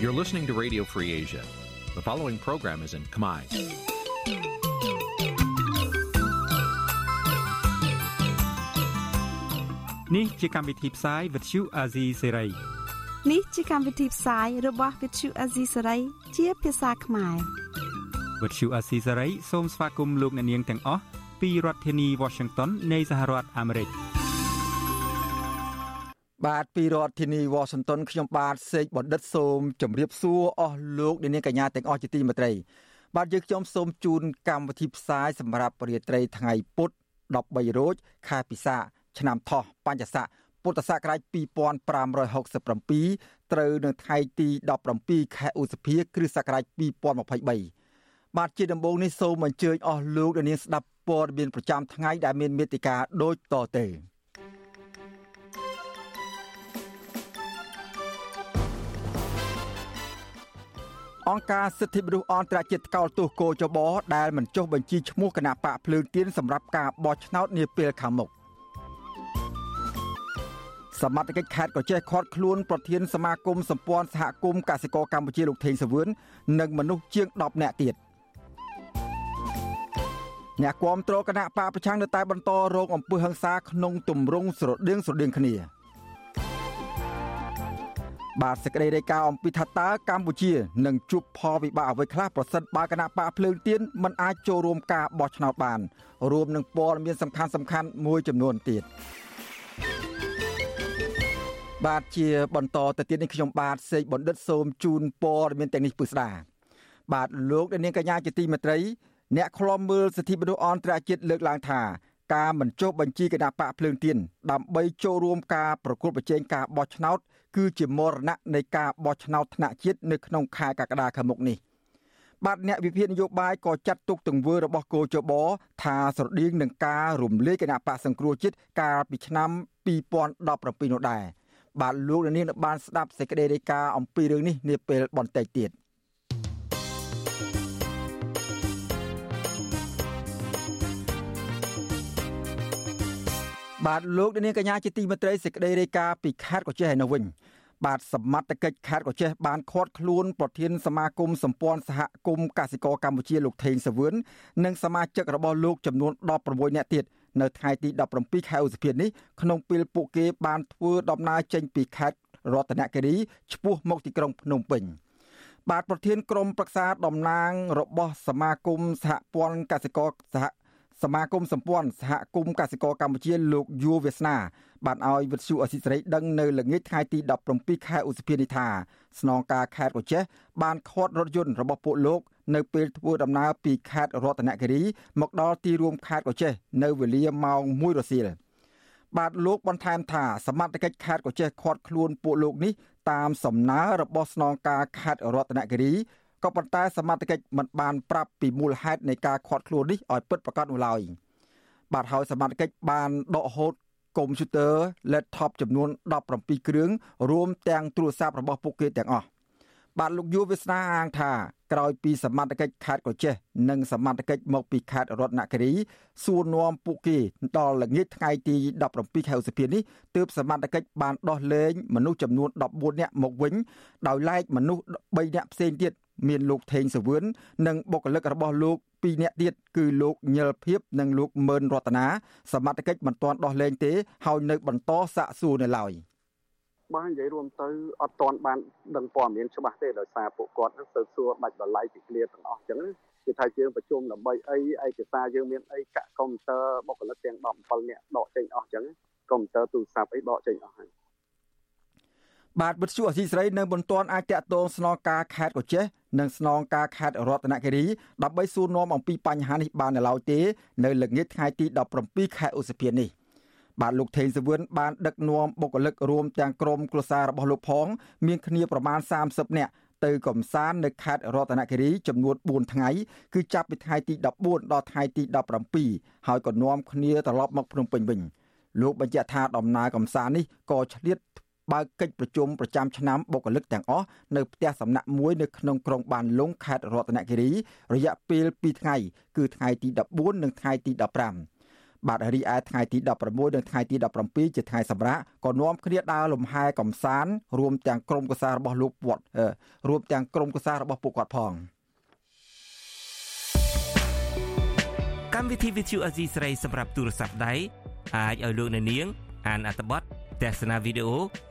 You're listening to Radio Free Asia. The following program is in Khmer. នេះជាកម្មវិធីផ្សាយ Vuthu Azizi Serai នេះជាកម្មវិធីផ្សាយរបស់ Vuthu Azizi Serai ជាភាសាខ្មែរ Vuthu Azizi Serai សូមស្វាគមន៍លោកអ្នកនាងទាំងអស់ពីរដ្ឋធានី Washington នៃសហរដ្ឋអាមេរិក បាទពីរដ្ឋធានី Washington ខ្ញុំបាទសេកបណ្ឌិតសូមជម្រាបសួរអស់លោកអ្នកនាងកញ្ញាទាំងអស់ជាទីមេត្រី បាទយើងខ្ញុំសូមជូនកម្មវិធីផ្សាយសម្រាប់រាត្រីថ្ងៃពុធ13រោចខែពិសាឆ្នាំថោះបញ្ញស័កពុទ្ធសករាជ2567ត្រូវនៅថ្ងៃទី17ខែឧសភាគ្រិស្តសករាជ2023បាទជាដំបូងនេះសូមអញ្ជើញអស់លោកអ្នកនាងស្ដាប់ព័ត៌មានប្រចាំថ្ងៃដែលមានមេតិការដូចតទៅ អង្គការសិទ្ធិមនុស្សអន្តរជាតិកោតទោសកោចបដែលមិនចុះបញ្ជីឈ្មោះគណៈបកភ្លើងទៀនសម្រាប់ការបោះឆ្នោតនាពេលខាងមុខសមត្ថកិច្ចខេត្តក៏ចេះខាត់ខ្លួនប្រធានសមាគមសម្ព័ន្ធសហគមន៍កសិករកម្ពុជាលោកថេងសាវឿននិងមនុស្សជាង10នាក់ទៀតអ្នកគាំទ្រគណៈបកប្រឆាំងនៅតែបន្តរងអំពើហិង្សាក្នុងទម្រង់ស្រដៀងស្រដៀងគ្នា បាទសេចក្តីរាយការណ៍អំពីថាតើកម្ពុជានឹងជួបផលវិបាកអ្វីខ្លះប្រសិនបើគណៈបកភ្លើងទៀនមិនអាចចូលរួមការបោះឆ្នោតបាន រួមនឹងព័ត៌មានសំខាន់សំខាន់មួយចំនួនទៀតបាទជាបន្តទៅទៀតនេះខ្ញុំបាទសេកបណ្ឌិតសូមជូនព័ត៌មានទាំងនេះពិស្ដាបាទលោកនាងកញ្ញាជាទីមេត្រី អ្នកខ្លំមើលសិទ្ធិមនុស្សអន្តរជាតិលើកឡើងថាការមិនចុះបញ្ជីគណៈបកភ្លើងទៀនដើម្បីចូលរួមការប្រគល់ប្រជែងការបោះឆ្នោត គឺជាមរណៈនៃការបោះឆ្នោតថ្នាក់ជាតិនៅក្នុងខែកក្កដាខាងមុខនេះបាទអ្នកវិភាគនយោបាយក៏ចាត់ទុកទង្វើរបស់គោចបថាស្រដៀងនឹងការរំលាយគណៈបកសង្គ្រោះជាតិកាលពីឆ្នាំ2017នោះដែរបាទលោកនាងបានស្ដាប់សេចក្តីរាយការណ៍អំពីរឿងនេះនាពេលបន្តិចទៀត។ បាទលោកនាងកញ្ញាជាទីមេត្រីសេចក្តីរាយការណ៍ពីខេត្តកោះចេះឯនោះវិញបាទសមត្ថកិច្ចខេត្តកោះចេះបានឃាត់ខ្លួនប្រធានសមាគមសម្ព័ន្ធសហគមន៍កសិករកម្ពុជាលោកថេងសាវឿននិងសមាជិករបស់លោកចំនួន16នាក់ទៀតនៅថ្ងៃទី17ខែឧសភានេះក្នុងពេលពួកគេបានធ្វើដំណើរចេញពីខេត្តរតនគិរីឆ្ពោះមកទីក្រុងភ្នំពេញបាទប្រធានក្រុមប្រឹក្សាតំណាងរបស់សមាគមសហព័ន្ធកសិករសហ សមាគមសម្ព័ន្ធសហគមន៍កសិករកម្ពុជាលោកយួរវាសនា បានឲ្យវិទ្យុអសិរ័យដឹងនៅល្ងាចថ្ងៃទី17ខែឧសភានេះថាស្នងការខេត្តកោះចេះបានខាត់រថយន្តរបស់ពួកលោកនៅពេលធ្វើដំណើរពីខេត្តរតនគិរីមកដល់ទីរួមខេត្តកោះចេះនៅវេលាម៉ោង1រសៀលបាទលោកបន្ថែមថាសមត្ថកិច្ចខេត្តកោះចេះខាត់ខ្លួនពួកលោកនេះតាមសំណើរបស់ស្នងការខេត្តរតនគិរី ក៏ប៉ុន្តែសមត្ថកិច្ចមិនបានប្រាប់ពីមូលហេតុនៃការខាត់ខ្លួននេះឲ្យពិតប្រាកដនោះឡើយបាទហើយសមត្ថកិច្ចបានដកហូតកុំព្យូទ័រ laptop ចំនួន17គ្រឿងរួមទាំងទូរស័ព្ទរបស់ពួកគេទាំងអស់បាទលោកយុវាសនាអាងថាក្រោយពីសមត្ថកិច្ចខេត្តកោះចេះនិងសមត្ថកិច្ចមកពីខេត្តរតនគិរីសួរនាំពួកគេដល់ល្ងាចថ្ងៃទី17ខែឧសភានេះទើបសមត្ថកិច្ចបានដោះលែងមនុស្សចំនួន14នាក់មកវិញដោយឡែកមនុស្ស3នាក់ផ្សេងទៀត មានលោកថេងសវឿននិងបុគ្គលិករបស់លោកពីរនាក់ទៀតគឺលោកញិលភៀបនិងលោកម៉ឺនរតនាសមត្ថកិច្ចមិនទាន់ដោះលែងទេហើយនៅបន្តសាកសួរនៅឡើយបើនិយាយរួមទៅអត់ទាន់បានដឹងព័ត៌មានច្បាស់ទេដោយសារពួកគាត់នឹងទៅសួរដាច់ដល់ឡៃពីគ្នាទាំងអស់អញ្ចឹងគឺថាយើងប្រជុំដើម្បីអីឯកសារយើងមានអីកាក់កុំព្យូទ័របុគ្គលិកទាំង17នាក់ដកចេញអស់អញ្ចឹងកុំព្យូទ័រទូរស័ព្ទអីដកចេញអស់ហើយ បាទវិទ្យុអសីស្រីនៅមិនទាន់អាចតាក់ទងស្នងការខេត្តកោះចេះនិងស្នងការខេត្តរតនគិរីដើម្បីសួរនាំអំពីបញ្ហានេះបាននៅឡើយទេ នៅល្ងាចថ្ងៃទី17ខែឧសភានេះបាទលោកថេងសវឿនបានដឹកនាំបុគ្គលិករួមទាំងក្រុមគ្រួសាររបស់លោកផង មានគ្នាប្រមាណ30នាក់ទៅកំសាន្តនៅខេត្តរតនគិរីចំនួន4ថ្ងៃគឺចាប់ពីថ្ងៃទី14ដល់ថ្ងៃទី17ហើយក៏នាំគ្នាត្រឡប់មកភ្នំពេញវិញលោកបញ្ជាក់ថាដំណើរកំសាន្តនេះក៏ឆ្លៀត បើកកិច្ចប្រជុំប្រចាំឆ្នាំបុគ្គលិកទាំងអស់នៅផ្ទះសំណាក់មួយនៅក្នុងក្រុងបានលុងខេត្តរតនគិរី រយៈពេល2ថ្ងៃគឺថ្ងៃទី14និងថ្ងៃទី15បាទរីឯថ្ងៃទី16និងថ្ងៃទី17ជាថ្ងៃសម្រាប់ក៏នាំគ្នាដើរលំហែកំសាន្តរួមទាំងក្រុមកសារបស់លោកវត្តរួមទាំងក្រុមកសារបស់ពួកគាត់ផងកម្មវិធី Vithu Azizi ស្រីសម្រាប់ទូរស័ព្ទដៃអាចឲ្យលោកអ្នកនាង អានអត្ថបទទស្សនាវីដេអូ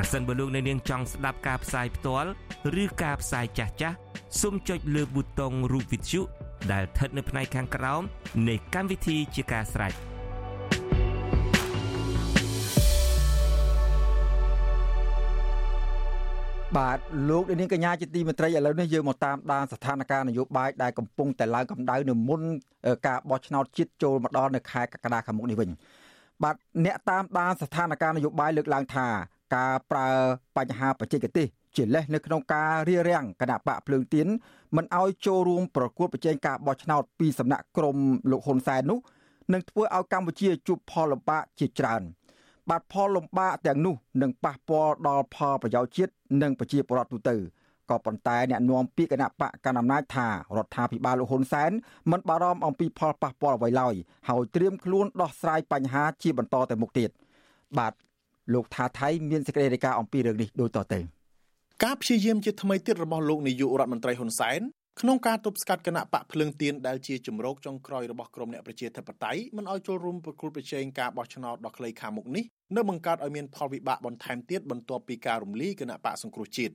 ប្រសិនបើលោកអ្នកនាងចង់ស្ដាប់ការផ្សាយផ្ទាល់ឬការផ្សាយចាស់ចាស់សូមចុចលើប៊ូតុងរូប Vithu ដែលស្ថិតនៅផ្នែកខាងក្រោមនៃកម្មវិធីជាការស្រេចបាទលោកនាងកញ្ញាជាទីមេត្រីឥឡូវនេះយើងមកតាមដានស្ថានភាពនយោបាយដែលកំពុងតែឡើងកម្ដៅនៅមុនការបោះឆ្នោតជាតិចូលមកដល់នៅខែកក្កដាខាងមុខនេះវិញបាទអ្នកតាមដានស្ថានភាពនយោបាយលើកឡើងថា ការប្រើបញ្ហាបច្ចេកទេសជាលេសនៅក្នុងការរៀបរៀងគណៈបកភ្លើងទៀនមិនឲ្យចូលរួមប្រគួតប្រជែងការបោះឆ្នោតពីសំណាក់ក្រមលោកហ៊ុនសែននោះនឹងធ្វើឲ្យកម្ពុជាជួបផលលំបាកជាច្រើន។បាទផលលំបាកទាំងនោះនឹងប៉ះពាល់ដល់ផលប្រយោជន៍ជាតិនិងប្រជាពលរដ្ឋទូទៅក៏ប៉ុន្តែអ្នកនាំពាក្យគណៈបកកណ្ដាលអំណាចថារដ្ឋាភិបាលលោកហ៊ុនសែនមិនបារម្ភអំពីផលប៉ះពាល់អ្វីឡើយហើយត្រៀមខ្លួនដោះស្រាយបញ្ហាជាបន្តទៅមុខទៀតបាទ លោកថាថៃមានសេចក្តីរាយការណ៍អំពីរឿងនេះដូចតទៅការព្យាយាមជាថ្មីទៀតរបស់លោកនាយករដ្ឋមន្ត្រីហ៊ុនសែនក្នុងការទប់ស្កាត់គណៈបកភ្លើងទៀនដែលជាជំរកចុងក្រោយរបស់ក្រមអ្នកប្រជាធិបតេយ្យមិនឲ្យចូលរួមប្រគល់ប្រជែងការបោះឆ្នោតដ៏ខ្លីខាងមុខនេះនៅបង្កើតឲ្យមានផលវិបាកបន្ថែមទៀតបន្ទាប់ពីការរំលាយគណៈបកសង្គ្រោះជាតិ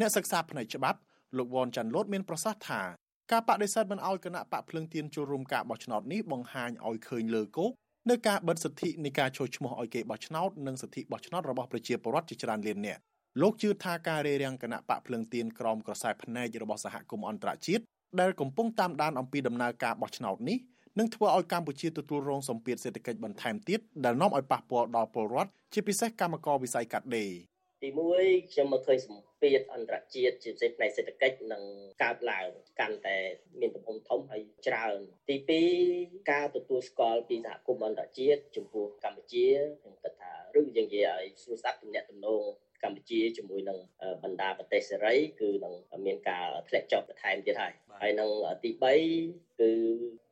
អ្នកសិក្សាផ្នែកច្បាប់លោកវ៉ាន់ចាន់លូតមានប្រសាសន៍ថាការបដិសេធមិនឲ្យគណៈបកភ្លើងទៀនចូលរួមការបោះឆ្នោតនេះបង្ហាញឲ្យឃើញលើគោក នៅការបិទសិទ្ធិនៃការចូលឈ្មោះឲ្យគេបោះឆ្នោតនិងសិទ្ធិបោះឆ្នោតរបស់ប្រជាពលរដ្ឋជាច្រើនលាននាក់លោកជឿថាការរារាំងគណៈបកភ្លើងទៀនក្រោមក្រសែភ្នែករបស់សហគមន៍អន្តរជាតិដែលកំពុងតាមដានអំពីដំណើរការបោះឆ្នោតនេះនឹងធ្វើឲ្យកម្ពុជាទទួលរងសម្ពាធសេដ្ឋកិច្ចបន្ថែមទៀតដែលនាំឲ្យប៉ះពាល់ដល់ពលរដ្ឋជាពិសេសកម្មករវិស័យកាត់ដេរ ទី1ខ្ញុំមកឃើញសម្ពាធអន្តរជាតិជាពិសេសផ្នែកសេដ្ឋកិច្ចនឹងកើបឡើងកាន់តែមានទំហំធំហើយច្រើនទី2ការទទួលស្គាល់ពីសហគមន៍អន្តរជាតិចំពោះកម្ពុជាខ្ញុំគិតថាឬយើងនិយាយឲ្យស្រួលស្ដាប់ទំនាក់ទំនង កម្ពុជាជាមួយនឹងបណ្ដាប្រទេសសេរីគឺនឹងមានការធ្លាក់ចុះបន្ថែមទៀតហើយហើយនឹងទី3គឺ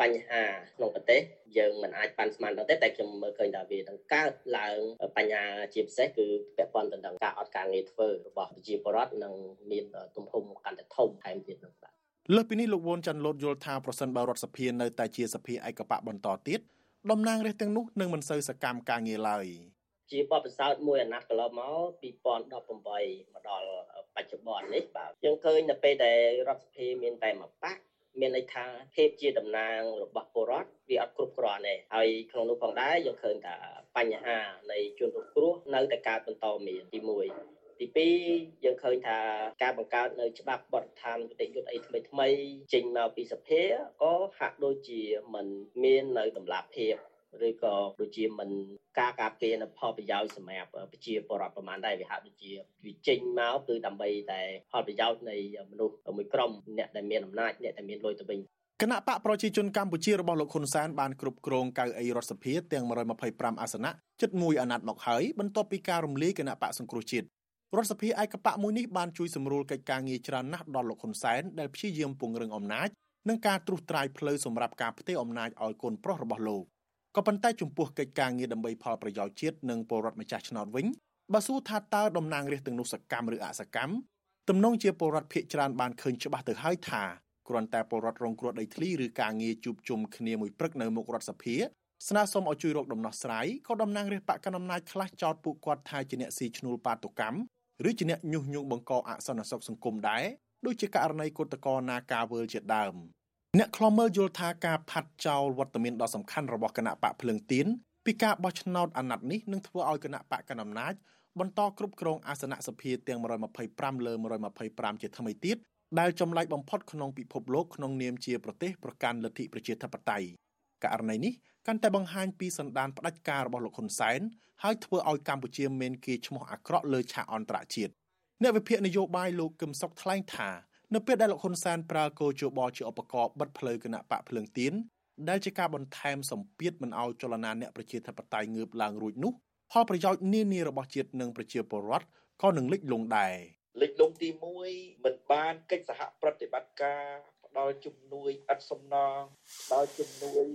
បញ្ហាក្នុងប្រទេសយើងមិនអាចប៉ាន់ស្មានដល់ទេតែខ្ញុំមើលឃើញថាវានឹងកើតឡើងបញ្ហាជាពិសេសគឺពាក់ព័ន្ធទៅនឹងការអត់ការងារធ្វើរបស់ប្រជាពលរដ្ឋនិងមានទំហំកាន់តែធំថែមទៀតនោះបាទលើសពីនេះលោកវ៉ុនច័ន្ទលូតយល់ថាប្រសិនបើរដ្ឋសភានៅតែជាសភាឯកបកបន្តទៀតតំណាងរាស្ត្រទាំងនោះនឹងមិនសូវសកម្មការងារឡើយ ជាបបពិសោធន៍មួយអាណត្តិកន្លងមក2018មកដល់បច្ចុប្បន្ននេះបាទយើងឃើញនៅពេលដែលរដ្ឋសភាមានតែមួយបកមានន័យថាភាពជាតំណាងរបស់ពលរដ្ឋវាអត់គ្រប់គ្រាន់ទេហើយក្នុងនោះផងដែរយើងឃើញថាបញ្ហានៃជនរងគ្រោះនៅតែកើតបន្តមានទី1ទី2យើងឃើញថាការបង្កើតនៅច្បាប់បទដ្ឋានគតិយុត្តអីថ្មីថ្មីចេញមកពីសភាក៏ហាក់ដូចជាមិនមាននៅតម្លាភាព ឬក៏ដូចជាមិនការការពារនៅផលប្រយោជន៍សម្រាប់ប្រជាពលរដ្ឋប្រមាណដែរវាហាក់ដូចជាវាចេញមកគឺដើម្បីតែផលប្រយោជន៍នៃមនុស្សមួយក្រុមអ្នកដែលមានអំណាចអ្នកដែលមានលុយទៅវិញគណៈបកប្រជាជនកម្ពុជារបស់លោកហ៊ុនសែនបានគ្រប់គ្រងកៅអីរដ្ឋសភាទាំង125អាសនៈជិត1អាណត្តិមកហើយបន្ទាប់ពីការរំលាយគណៈបកសង្គ្រោះជាតិរដ្ឋសភាឯកបកមួយនេះបានជួយសម្រួលកិច្ចការងារច្រើនណាស់ដល់លោកហ៊ុនសែនដែលព្យាយាមពង្រឹងអំណាចនិងការត្រួសត្រាយផ្លូវសម្រាប់ការផ្ទេរអំណាចឲ្យកូនប្រុសរបស់លោក ក៏ប៉ុន្តែចំពោះកិច្ចការងារដើម្បីផលប្រយោជន៍ជាតិនិងពលរដ្ឋម្ចាស់ឆ្នោតវិញបើសួរថាតើតំណាងរាស្ត្រទាំងនោះសកម្មឬអសកម្មទំនងជាពលរដ្ឋភៀកច្រើនបានឃើញច្បាស់ទៅហើយថាគ្រាន់តែពលរដ្ឋរងគ្រោះដីធ្លីឬការងារជួបជុំគ្នាមួយព្រឹកនៅមុខរដ្ឋសភាស្នើសុំឲ្យជួយរកដំណោះស្រាយក៏តំណាងរាស្ត្របកកណ្ដាលអំណាចខ្លះចោទពួកគាត់ថាជាអ្នកស៊ីឈ្នួលបាតុកម្មឬជាអ្នកញុះញង់បង្កអសន្តិសុខសង្គមដែរដូចជាករណីគុតកោនាការវើលជាដើម។ អ្នកខ្លំមើលយល់ថាការផាត់ចោលវត្តមានដ៏សំខាន់របស់គណៈបកភ្លើងទៀនពីការបោះឆ្នោតអាណត្តិនេះនឹងធ្វើឲ្យគណៈបកកណ្ដាលអំណាចបន្តគ្រប់គ្រងអាសនៈសភាទាំង125លើ125ជាថ្មីទៀតដែលចម្លែកបំផុតក្នុងពិភពលោកក្នុងនាមជាប្រទេសប្រកាន់លទ្ធិប្រជាធិបតេយ្យករណីនេះកាន់តែបង្ហាញពីសន្តានផ្ដាច់ការរបស់លោកហ៊ុនសែនហើយធ្វើឲ្យកម្ពុជាមានគេឈ្មោះអាក្រក់លើឆាកអន្តរជាតិអ្នកវិភាគនយោបាយលោកកឹមសុខថ្លែងថា នៅពេលដែលលោកហ៊ុនសែនប្រើគោជបជាឧបករណ៍បិទផ្លូវគណៈបកភ្លើងទៀនដែលជាការបន្ថែមសម្ពាធមិនឲ្យចលនាអ្នកប្រជាធិបតេយ្យងើបឡើងរួចនោះផលប្រយោជន៍នានារបស់ជាតិនិងប្រជាពលរដ្ឋក៏នឹងលិចលង់ដែរលិចលង់ទី1មិនបានកិច្ចសហប្រតិបត្តិការផ្ដល់ជំនួយឥតសំណងផ្ដល់ជំនួយ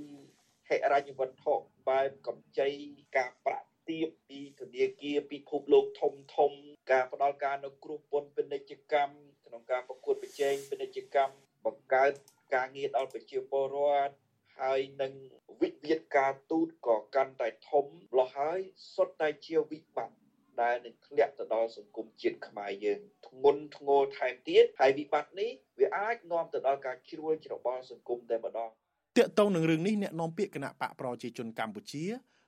ហិរញ្ញវត្ថុបែបកម្ចីការប្រាក់ទាបពីធនាគារពិភពលោកធំធំ ការផ្ដល់ការនៅគ្រោះពន្ធពាណិជ្ជកម្ម ក្នុងការប្រកួតប្រជែងពាណិជ្ជកម្មបង្កើតការងារដល់ប្រជាពលរដ្ឋហើយនឹងវិវាទការទូតក៏កាន់តែធំម្ល៉េះហើយសុទ្ធតែជាវិបត្តិដែលនឹងធ្លាក់ទៅដល់សង្គមជាតិខ្មែរយើងធ្ងន់ធ្ងរថែមទៀតហើយវិបត្តិនេះវាអាចនាំទៅដល់ការជ្រួលច្របល់សង្គមតែម្ដងតាកតងនឹងរឿងនេះអ្នកនាំពាក្យគណៈបកប្រជាជនកម្ពុជា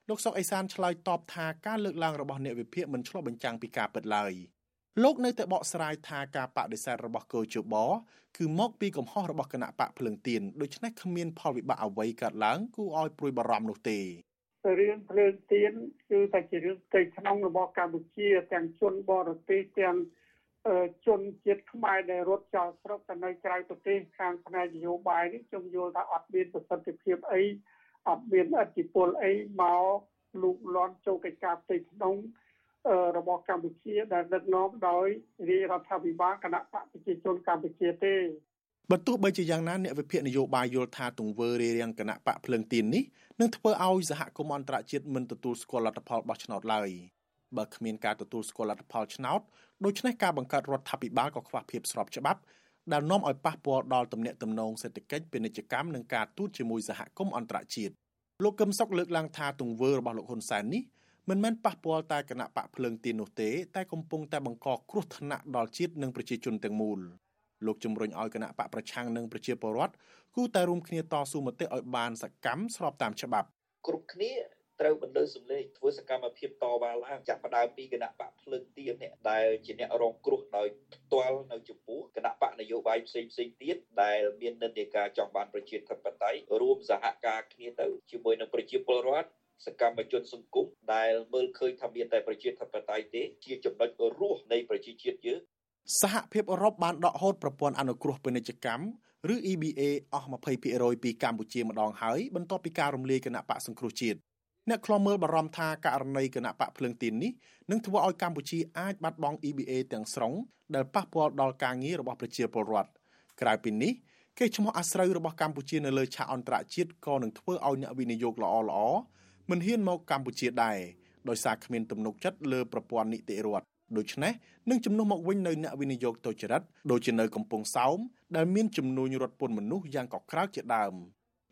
លោកសុកអេសានឆ្លើយតបថាការលើកឡើងរបស់អ្នកវិភាគមិនឆ្លុះបញ្ចាំងពីការពិតឡើយ លោកនៅតែបកស្រាយថាការបដិសេធរបស់កោជបគឺមកពីកំហុសរបស់គណៈបកភ្លឹងទៀនដូច្នេះគ្មានផលវិបាកអ្វីកើតឡើងគួរឲ្យព្រួយបារម្ភនោះទេរឿងភ្លើងទៀនគឺតែជារឿងផ្ទៃក្នុងរបស់កម្ពុជា ទាំងជនបរទេសទាំងជនជាតិខ្មែរដែលរត់ចោលស្រុកទៅនៅក្រៅប្រទេសខាងផ្នែកនយោបាយនេះខ្ញុំយល់ថាអត់មានប្រសិទ្ធភាពអីអត់មានអធិពលអីមកលូកលាន់ចូលកិច្ចការផ្ទៃក្នុង របស់កម្ពុជាដែលដឹកនាំដោយរាជរដ្ឋាភិបាលគណៈបកប្រជាជនកម្ពុជាទេបើទោះបីជាយ៉ាងណាអ្នកវិភាគនយោបាយយល់ថាទង្វើរារាំងគណៈបកភ្លើងទៀននេះនឹងធ្វើឲ្យសហគមន៍អន្តរជាតិមិនទទួលស្គាល់លទ្ធផលបោះឆ្នោតឡើយបើគ្មានការទទួលស្គាល់លទ្ធផលឆ្នោតដូច្នេះការបង្កើតរដ្ឋាភិបាលក៏ខ្វះភាពស្របច្បាប់ដែលនាំឲ្យប៉ះពាល់ដល់ទំនាក់ទំនងសេដ្ឋកិច្ចពាណិជ្ជកម្មនិងការទូតជាមួយសហគមន៍អន្តរជាតិលោកកឹមសុខលើកឡើងថាទង្វើរបស់លោកហ៊ុនសែននេះ មិនមែនប៉ះពាល់តែគណៈបកភ្លើងទៀននោះទេតែកំពុងតែបង្កគ្រោះថ្នាក់ដល់ជាតិនិងប្រជាជនទាំងមូលលោកជំរុញឲ្យគណៈបកប្រឆាំងនិងប្រជាពលរដ្ឋគូតែរួមគ្នាតស៊ូមតិឲ្យបានសកម្មស្របតាមច្បាប់គ្រប់គ្នាត្រូវបន្លឺសម្លេងធ្វើសកម្មភាពតវ៉ាឡើងចាប់ផ្ដើមពីគណៈបកភ្លើងទៀននេះដែលជាអ្នករងគ្រោះដោយផ្ទាល់នៅចំពោះគណៈបកនយោបាយផ្សេងផ្សេងទៀតដែលមាននិន្នាការចង់បានប្រជាធិបតេយ្យរួមសហការគ្នាទៅជាមួយនឹងប្រជាពលរដ្ឋ សកម្មជនសង្គមដែលមើលឃើញថាមានតែប្រជាធិបតេយ្យទេ ជាចំណុចរស់នៃប្រជាជាតិយើងសហភាពអឺរ៉ុបបានដកហូតប្រព័ន្ធអនុគ្រោះពាណិជ្ជកម្មឬ EBA អស់20%ពីកម្ពុជាម្ដងហើយបន្ទាប់ពីការរំលាយគណៈបកសង្គ្រោះជាតិអ្នកខ្លំមើលបារម្ភថាករណីគណៈបកភ្លើងទីននេះនឹងធ្វើឲ្យកម្ពុជាអាចបាត់បង់ EBA ទាំងស្រុងដែលប៉ះពាល់ដល់ការងាររបស់ប្រជាពលរដ្ឋក្រៅពីនេះគេឈ្មោះអាស្រូវរបស់កម្ពុជានៅលើឆាកអន្តរជាតិក៏នឹងធ្វើឲ្យអ្នកវិនិយោគល្អល្អ មិនហ៊ានមកកម្ពុជាដែរដោយសារគ្មានទំនុកចិត្តលើប្រព័ន្ធនីតិរដ្ឋដូច្នេះនឹងជំនួសមកវិញនៅអ្នកវិនិយោគទុច្ចរិតដូចជានៅកំពង់សោមដែលមានចំនួនរត់ពន្ធមនុស្សយ៉ាងកក្រើកជាដើម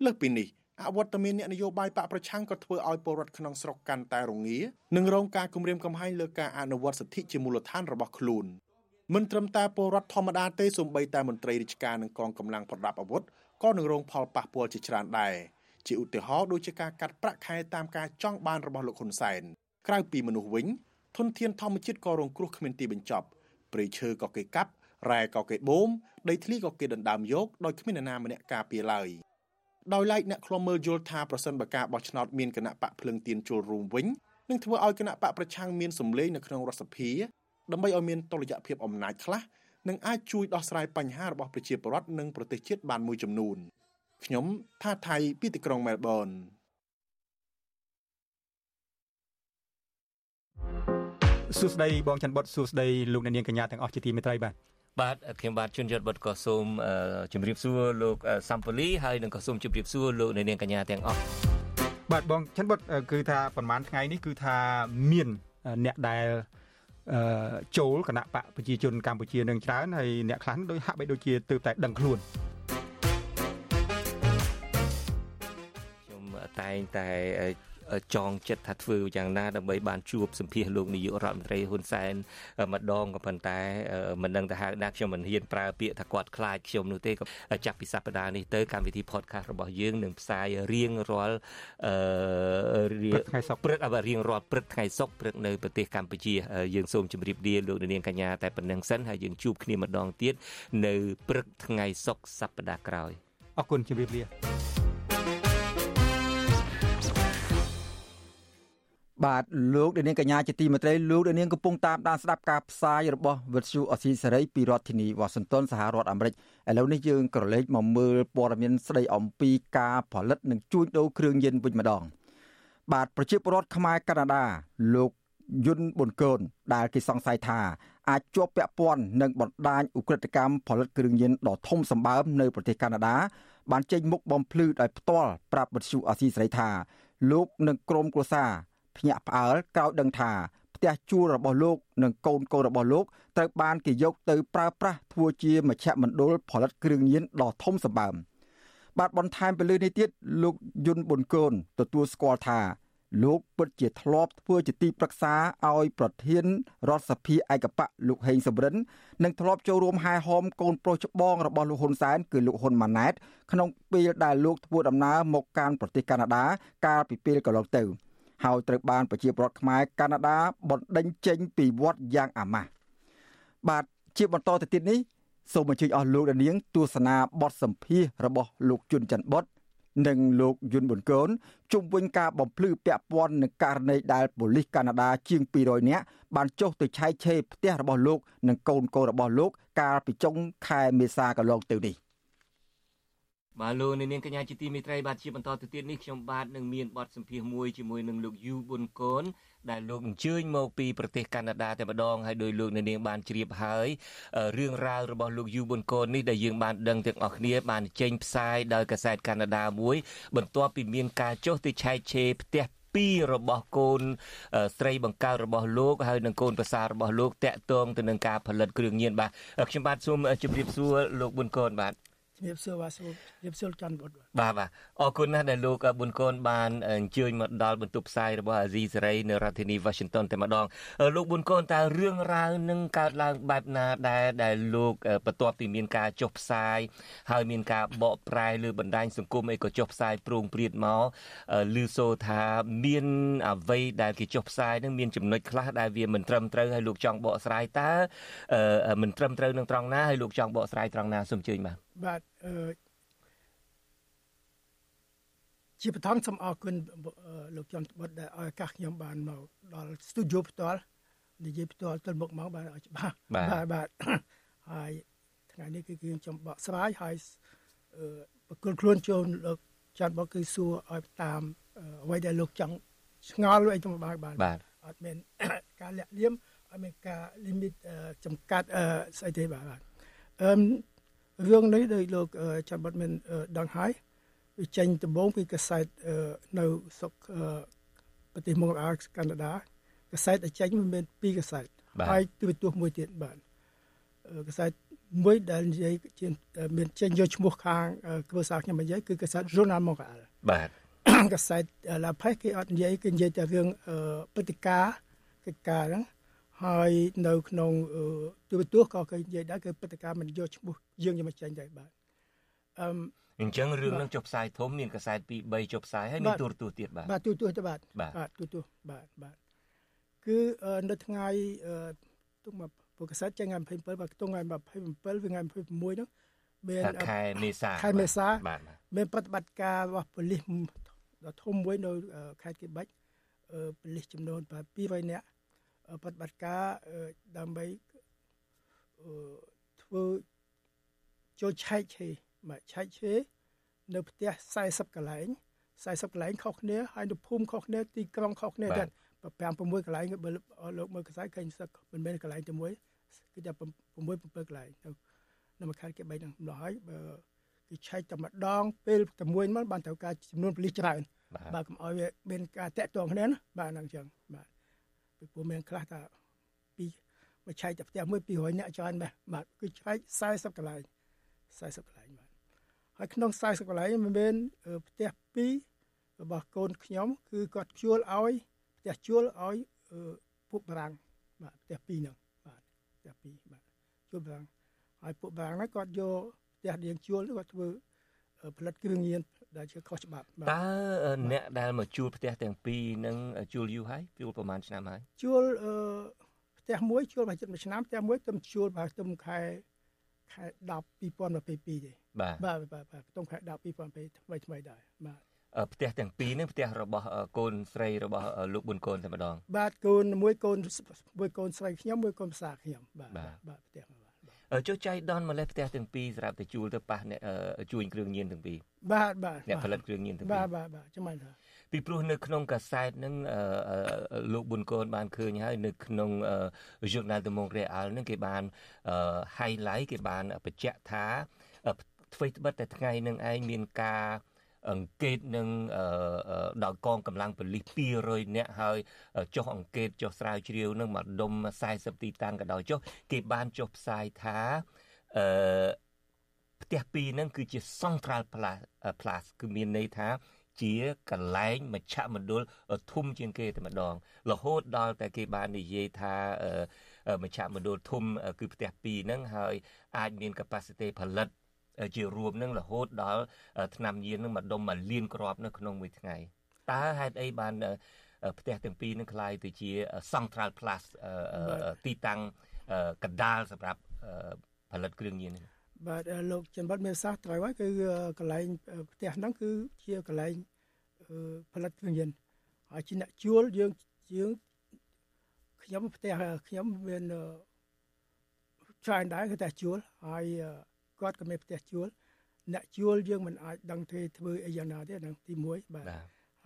លើសពីនេះអវត្តមានអ្នកនយោបាយបកប្រឆាំងក៏ធ្វើឲ្យពលរដ្ឋក្នុងស្រុកកាន់តែរងានិងរងការគំរាមកំហែងលើការអនុវត្តសិទ្ធិជាមូលដ្ឋានរបស់ខ្លួនមិនត្រឹមតែពលរដ្ឋធម្មតាទេសូម្បីតែមន្ត្រីរាជការនិងកងកម្លាំងប្រដាប់អាវុធក៏នឹងរងផលប៉ះពាល់ជាច្រើនដែរ ជាឧទាហរណ៍ដូចជាការកាត់ប្រាក់ខែតាមការចង់បានរបស់លោកហ៊ុនសែនក្រៅពីមនុស្សវិញធនធានធម្មជាតិក៏រងគ្រោះគ្មានទីបញ្ចប់ព្រៃឈើក៏គេកាប់រ៉ែក៏គេបូមដីធ្លីក៏គេដណ្ដើមយកដោយគ្មាននរណាម្នាក់ការពារឡើយដោយឡែកអ្នកខ្លំមើលយល់ថាប្រសិនបើការបោះឆ្នោតមានគណៈបកភ្លឹងទៀនចូលរួមវិញនឹងធ្វើឲ្យគណៈបកប្រឆាំងមានសម្លេងនៅក្នុងរដ្ឋសភាដើម្បីឲ្យមានតុល្យភាពអំណាចខ្លះនិងអាចជួយដោះស្រាយបញ្ហារបស់ប្រជាពលរដ្ឋនិងប្រទេសជាតិបានមួយចំនួន ខ្ញុំថាថៃពីទីក្រុងមែលប៊នសួស្តីបងច័ន្ទបុតសួស្តីលោកអ្នកនាងកញ្ញាទាំងអស់ជាទីមេត្រីបាទបាទខ្ញុំបាទជួនយត់បុតក៏សូមជម្រាបសួរលោកសំពូលីហើយនឹងក៏សូមជម្រាបសួរលោកអ្នកនាងកញ្ញាទាំងអស់បាទបងច័ន្ទបុតគឺថាប្រហែលថ្ងៃនេះគឺថាមានអ្នកដែលអឺចូលគណៈបកប្រជាជនកម្ពុជានឹងច្រើនហើយអ្នកខ្លះដូចហាក់បីដូចជាទើបតែដឹងខ្លួន តែងតែចងចិត្តថាធ្វើយ៉ាងណាដើម្បីបានជួបសម្ភាសលោកនាយករដ្ឋមន្ត្រីហ៊ុនសែនម្ដងក៏ប៉ុន្តែមិនដឹងទៅហៅណាខ្ញុំមិនហ៊ានប្រើពាក្យថាគាត់ខ្លាចខ្ញុំនោះទេក៏ចាប់ពីសប្តាហ៍នេះទៅកម្មវិធី podcast របស់យើងនឹងផ្សាយរៀងរាល់អឺរៀងថ្ងៃសុក្រព្រឹករៀងរាល់ព្រឹកថ្ងៃសុក្រព្រឹកនៅប្រទេសកម្ពុជាយើងសូមជម្រាបលាលោកនាងកញ្ញាតែប៉ុណ្្នឹងសិនហើយយើងជួបគ្នាម្ដងទៀតនៅព្រឹកថ្ងៃសុក្រសប្តាហ៍ក្រោយអរគុណជម្រាបលា បាទលោកដានាងកញ្ញាជាទីមេត្រីលោកដានាងកំពុងតាមដានស្ដាប់ការផ្សាយរបស់វិទ្យុអស៊ីសេរីពីរដ្ឋធានីវ៉ាស៊ីនតោនសហរដ្ឋអាមេរិកឥឡូវនេះយើងក៏លេខមកមើលព័ត៌មានស្ដីអំពីការផលិតនិងជួញដូរគ្រឿងញៀនវិញម្ដង បាទប្រជាពលរដ្ឋខ្មែរកាណាដាលោកយុនប៊ុនកូនដែលគេសង្ស័យថាអាចជាប់ពាក់ព័ន្ធនឹងបណ្ដាញឧក្រិដ្ឋកម្មផលិតគ្រឿងញៀនដ៏ធំសម្បើមនៅប្រទេសកាណាដាបានចេញមុខបំភ្លឺដោយផ្ទាល់ប្រាប់វិទ្យុអាស៊ីសេរីថាលោកនិងក្រុមគ្រួសារ ភ្ញាក់ផ្អើលក្រោយដឹងថាផ្ទះជួលរបស់លោកនិងកូនកូនរបស់លោកត្រូវបានគេយកទៅប្រើប្រាស់ធ្វើជាមជ្ឈមណ្ឌលផលិតគ្រឿងញៀនដ៏ធំសម្បើមបាទបន្ថែមពីលើនេះទៀតលោកយុនប៊ុនកូនទទួលស្គាល់ថាលោកពិតជាធ្លាប់ធ្វើជាទីប្រឹក្សាឲ្យប្រធានរដ្ឋសភាឯកបៈលោកហេងសំរិននិងធ្លាប់ចូលរួមហែហោមកូនប្រុសច្បងរបស់លោកហ៊ុនសែនគឺលោកហ៊ុនម៉ាណែតក្នុងពេលដែលលោកធ្វើដំណើរមកកាន់ប្រទេសកាណាដាកាលពីពេលកន្លងទៅ ហើយត្រូវបានប្រជាពលរដ្ឋខ្មែរកាណាដាបណ្ដេញចេញពីវត្តយ៉ាងអាម៉ាស់បាទជាបន្តទៅទៀតនេះសូមអញ្ជើញអស់លោកនាងទស្សនាបទសម្ភាសរបស់លោកជុនច័ន្ទបុតនិងលោកយុនប៊ុនកូនជុំវិញការបំភ្លឺពាក់ព័ន្ធនឹងករណីដែលប៉ូលីសកាណាដាជាង200នាក់បានចុះទៅឆែកឆេរផ្ទះរបស់លោកនិងកូនកូនរបស់លោក កាលពីចុងខែមេសាកន្លងទៅនេះ បាទលោកនាងកញ្ញាជាទីមេត្រីបាទជាបន្តទៅទៀតនេះខ្ញុំបាទនឹងមានបទសម្ភាសន៍មួយជាមួយនឹងលោកយូប៊ុនកូនដែលលោកអញ្ជើញមកពីប្រទេសកាណាដាតែម្ដងហើយដោយលោកនាងបានជ្រាបហើយរឿងរ៉ាវរបស់លោកយូប៊ុនកូននេះដែលយើងបានដឹងទាំងអស់គ្នាបានចេញផ្សាយដោយកសែតកាណាដាមួយ បន្ទាប់ពីមានការចុះទៅឆែកឆេរផ្ទះពីររបស់កូនស្រីបង្កើតរបស់លោកហើយនិងកូនប្រសាររបស់លោកតាក់ទងទៅនឹងការផលិតគ្រឿងញៀនបាទខ្ញុំបាទសូមជម្រាបសួរលោកប៊ុនកូនបាទជំរា បសួរបាទជំរាបសួរច័ន្ទបុត្របាទបាទអរគុណណាស់ដែលលោកប៊ុនកូនបានអញ្ជើញមកដល់បន្ទប់ផ្សាយរបស់អាស៊ីសេរីនៅរដ្ឋធានី Washington តែម្ដងលោកប៊ុនកូនតើរឿងរ៉ាវនឹងកើតឡើងបែបណាដែរដែលលោកបន្ទាប់ពីមានការចុះផ្សាយហើយមានការបកប្រែលើបណ្ដាញសង្គមអីក៏ចុះផ្សាយប្រងព្រាតមកឮសូថាមានអ្វីដែលគេចុះផ្សាយនឹងមានចំណុចខ្លះដែលវាមិនត្រឹមត្រូវហើយលោកចង់បកស្រាយតើមិនត្រឹមត្រូវនឹងត្រង់ណាហើយលោកចង់បកស្រាយត្រង់ណាសូមអញ្ជើញបាទបាទអឺជាបឋមសូមអរគុណលោកចន្ទបុតដែលឲ្យឱកាសខ្ញុំបានមកដល់ស្ទូឌីយោផ្ទាល់និយាយផ្ទាល់ទល់មុខមកបានឲ្យច្បាស់បាទបាទហើយថ្ងៃនេះគឺខ្ញុំបកស្រាយហើយបកគលខ្លួនចូលលោកចន្ទបុតគឺសួរឲ្យតាមអ្វីដែលលោកចង់ឆ្ងល់អីទៅបានបានអត់មានការលាក់លៀមអត់មានការ limit ចំកាត់ស្អីទេបាទអឺ រឿងនេះដោយលោកចាំបាត់មានដឹងហើយវាចេញដំបូងពីកាសែតនៅស្រុកប្រទេសមកអាកាណាដាកាសែតដែលចេញมันមាន ពីរកាសែតហើយទូរទស្សន៍មួយទៀតបាទកាសែតមួយដែលនិយាយជាមានចេញយកឈ្មោះខាងគ្រួសារខ្ញុំនិយាយគឺកាសែត Journal Montreal បាទកាសែត La Presse គេអត់និយាយគេនិយាយតែរឿងព្រឹត្តិការណ៍កិច្ចការហ្នឹង ហើយនៅក្នុងទូរទស្សន៍ក៏គេនិយាយដែរគឺព្រឹត្តិការណ៍មិនយកឈ្មោះយើងយកមកចេញដែរបាទអឺអញ្ចឹងរឿងនឹងចុះផ្សាយធំមានកសែត2 3ចុះផ្សាយហើយមានទូរទស្សន៍ទៀតបាទបាទទូរទស្សន៍ទៅបាទបាទទូរទស្សន៍បាទបាទគឺនៅថ្ងៃទុកមកពួកកសែតចេញថ្ងៃ27បាទទុកថ្ងៃ27វាថ្ងៃ26ហ្នឹងមានខែមេសាខែមេសាបាទមានប្រតិបត្តិការរបស់ប៉ូលីសដ៏ធំមួយនៅខេត្តគិបាច់ប៉ូលីសចំនួន200នាក់ បដិបត្តិការដើម្បីធ្វើចូលឆែកឆេមកឆែកឆេនៅផ្ទះ40កន្លែង40កន្លែងខុសគ្នាហើយនៅភូមិខុសគ្នាទីក្រុងខុសគ្នាទៀត5 6កន្លែងបើលោកមើលកសែតឃើញសឹកមិនមែនកន្លែងតែមួយគឺតែ6 7កន្លែងនៅនៅមួយខេត្តគេបីនឹងម្ល៉េះហើយបើគេឆែកតែម្ដងពេលតែមួយមកបានត្រូវការចំនួនប៉ូលីសច្រើនបាទកុំឲ្យវាមានការតាក់ទងគ្នាណាបាទហ្នឹងអញ្ចឹងបាទ ពីព្រោះមានខ្លះថាពីមកឆែកតែផ្ទះមួយ200នាក់ច្រើនណាស់បាទគឺឆែក40កន្លែង40កន្លែងបាទហើយក្នុង40កន្លែងមានផ្ទះ2របស់កូនខ្ញុំគឺគាត់ជួលឲ្យផ្ទះជួលឲ្យពួកបារាំងបាទផ្ទះ2ហ្នឹងបាទផ្ទះ2បាទជួលបារាំងហើយពួកបារាំងហ្នឹងគាត់យកផ្ទះរៀងជួលគាត់ធ្វើផលិតគ្រឿងញៀន ដែលជាខុសច្បាប់តើអ្នកដែលមកជួលផ្ទះទាំងពីរនឹងជួលយូរហើយជួលប្រហែលឆ្នាំហើយជួលអឺផ្ទះមួយជួលប្រហែល1ឆ្នាំផ្ទះមួយខ្ញុំជួលប្រហែលខ្ញុំខែខែ10 2022ទេបាទបាទបាទខ្ទង់ខែ10 2022ថ្មីថ្មីដែរបាទផ្ទះទាំងពីរនេះផ្ទះរបស់កូនស្រីរបស់លោកប៊ុនកូនតែម្ដងបាទកូនមួយកូនមួយកូនស្រីខ្ញុំមួយកូនផ្សារខ្ញុំបាទបាទផ្ទះ ចុះចៃដនម្លេះផ្ទះទាំងពីរសម្រាប់ទៅជួលទៅប៉ះអ្នកជួញគ្រឿងញៀនទាំងពីរបាទបាទអ្នកផលិតគ្រឿងញៀនទាំងពីរបាទបាទបាទចាំមិនថាពីព្រោះនៅក្នុងកាសែតហ្នឹងលោកប៊ុនកូនបានឃើញហើយនៅក្នុង Journal de Montréal ហ្នឹងគេបាន highlight គេបានបញ្ជាក់ថាអ្វីត្បិតតែថ្ងៃនឹងឯងមានការ អង្កេតនឹងដោយកងកម្លាំងប៉ូលីស200នាក់ហើយចុះអង្កេតចុះស្រាវជ្រាវនឹងមកដុំ40ទីតាំងក៏ដោយចុះគេបានចុះផ្សាយថាអឺផ្ទះពីរហ្នឹងគឺជា central plus គឺមានន័យថាជាកន្លែងមជ្ឈមណ្ឌលធំជាងគេតែម្ដងរហូតដល់តែគេបាននិយាយថាមជ្ឈមណ្ឌលធំគឺផ្ទះពីរហ្នឹងហើយអាចមាន capacity ផលិត ជារួមនឹងរហូតដល់ឆ្នាំញៀននឹងមកដុំមកលៀនក្របនៅក្នុងមួយថ្ងៃតើហេតុអីបានផ្ទះទាំងពីរនឹងคล้ายទៅជា Central Plus ទីតាំងកណ្ដាលសម្រាប់ផលិតគ្រឿងញៀននេះបាទលោកច័ន្ទវត្តមានសាសត្រូវហើយគឺកន្លែងផ្ទះហ្នឹងគឺជាកន្លែងផលិតគ្រឿងញៀនហើយជាអ្នកជួលយើងយើងខ្ញុំផ្ទះខ្ញុំមានច្រើនដែរគឺតែជួលហើយ គាត់ក៏មានផ្ទះជួលអ្នកជួលយើងមិនអាចដឹងទេធ្វើអីយ៉ាងណាទេហ្នឹងទី1បាទ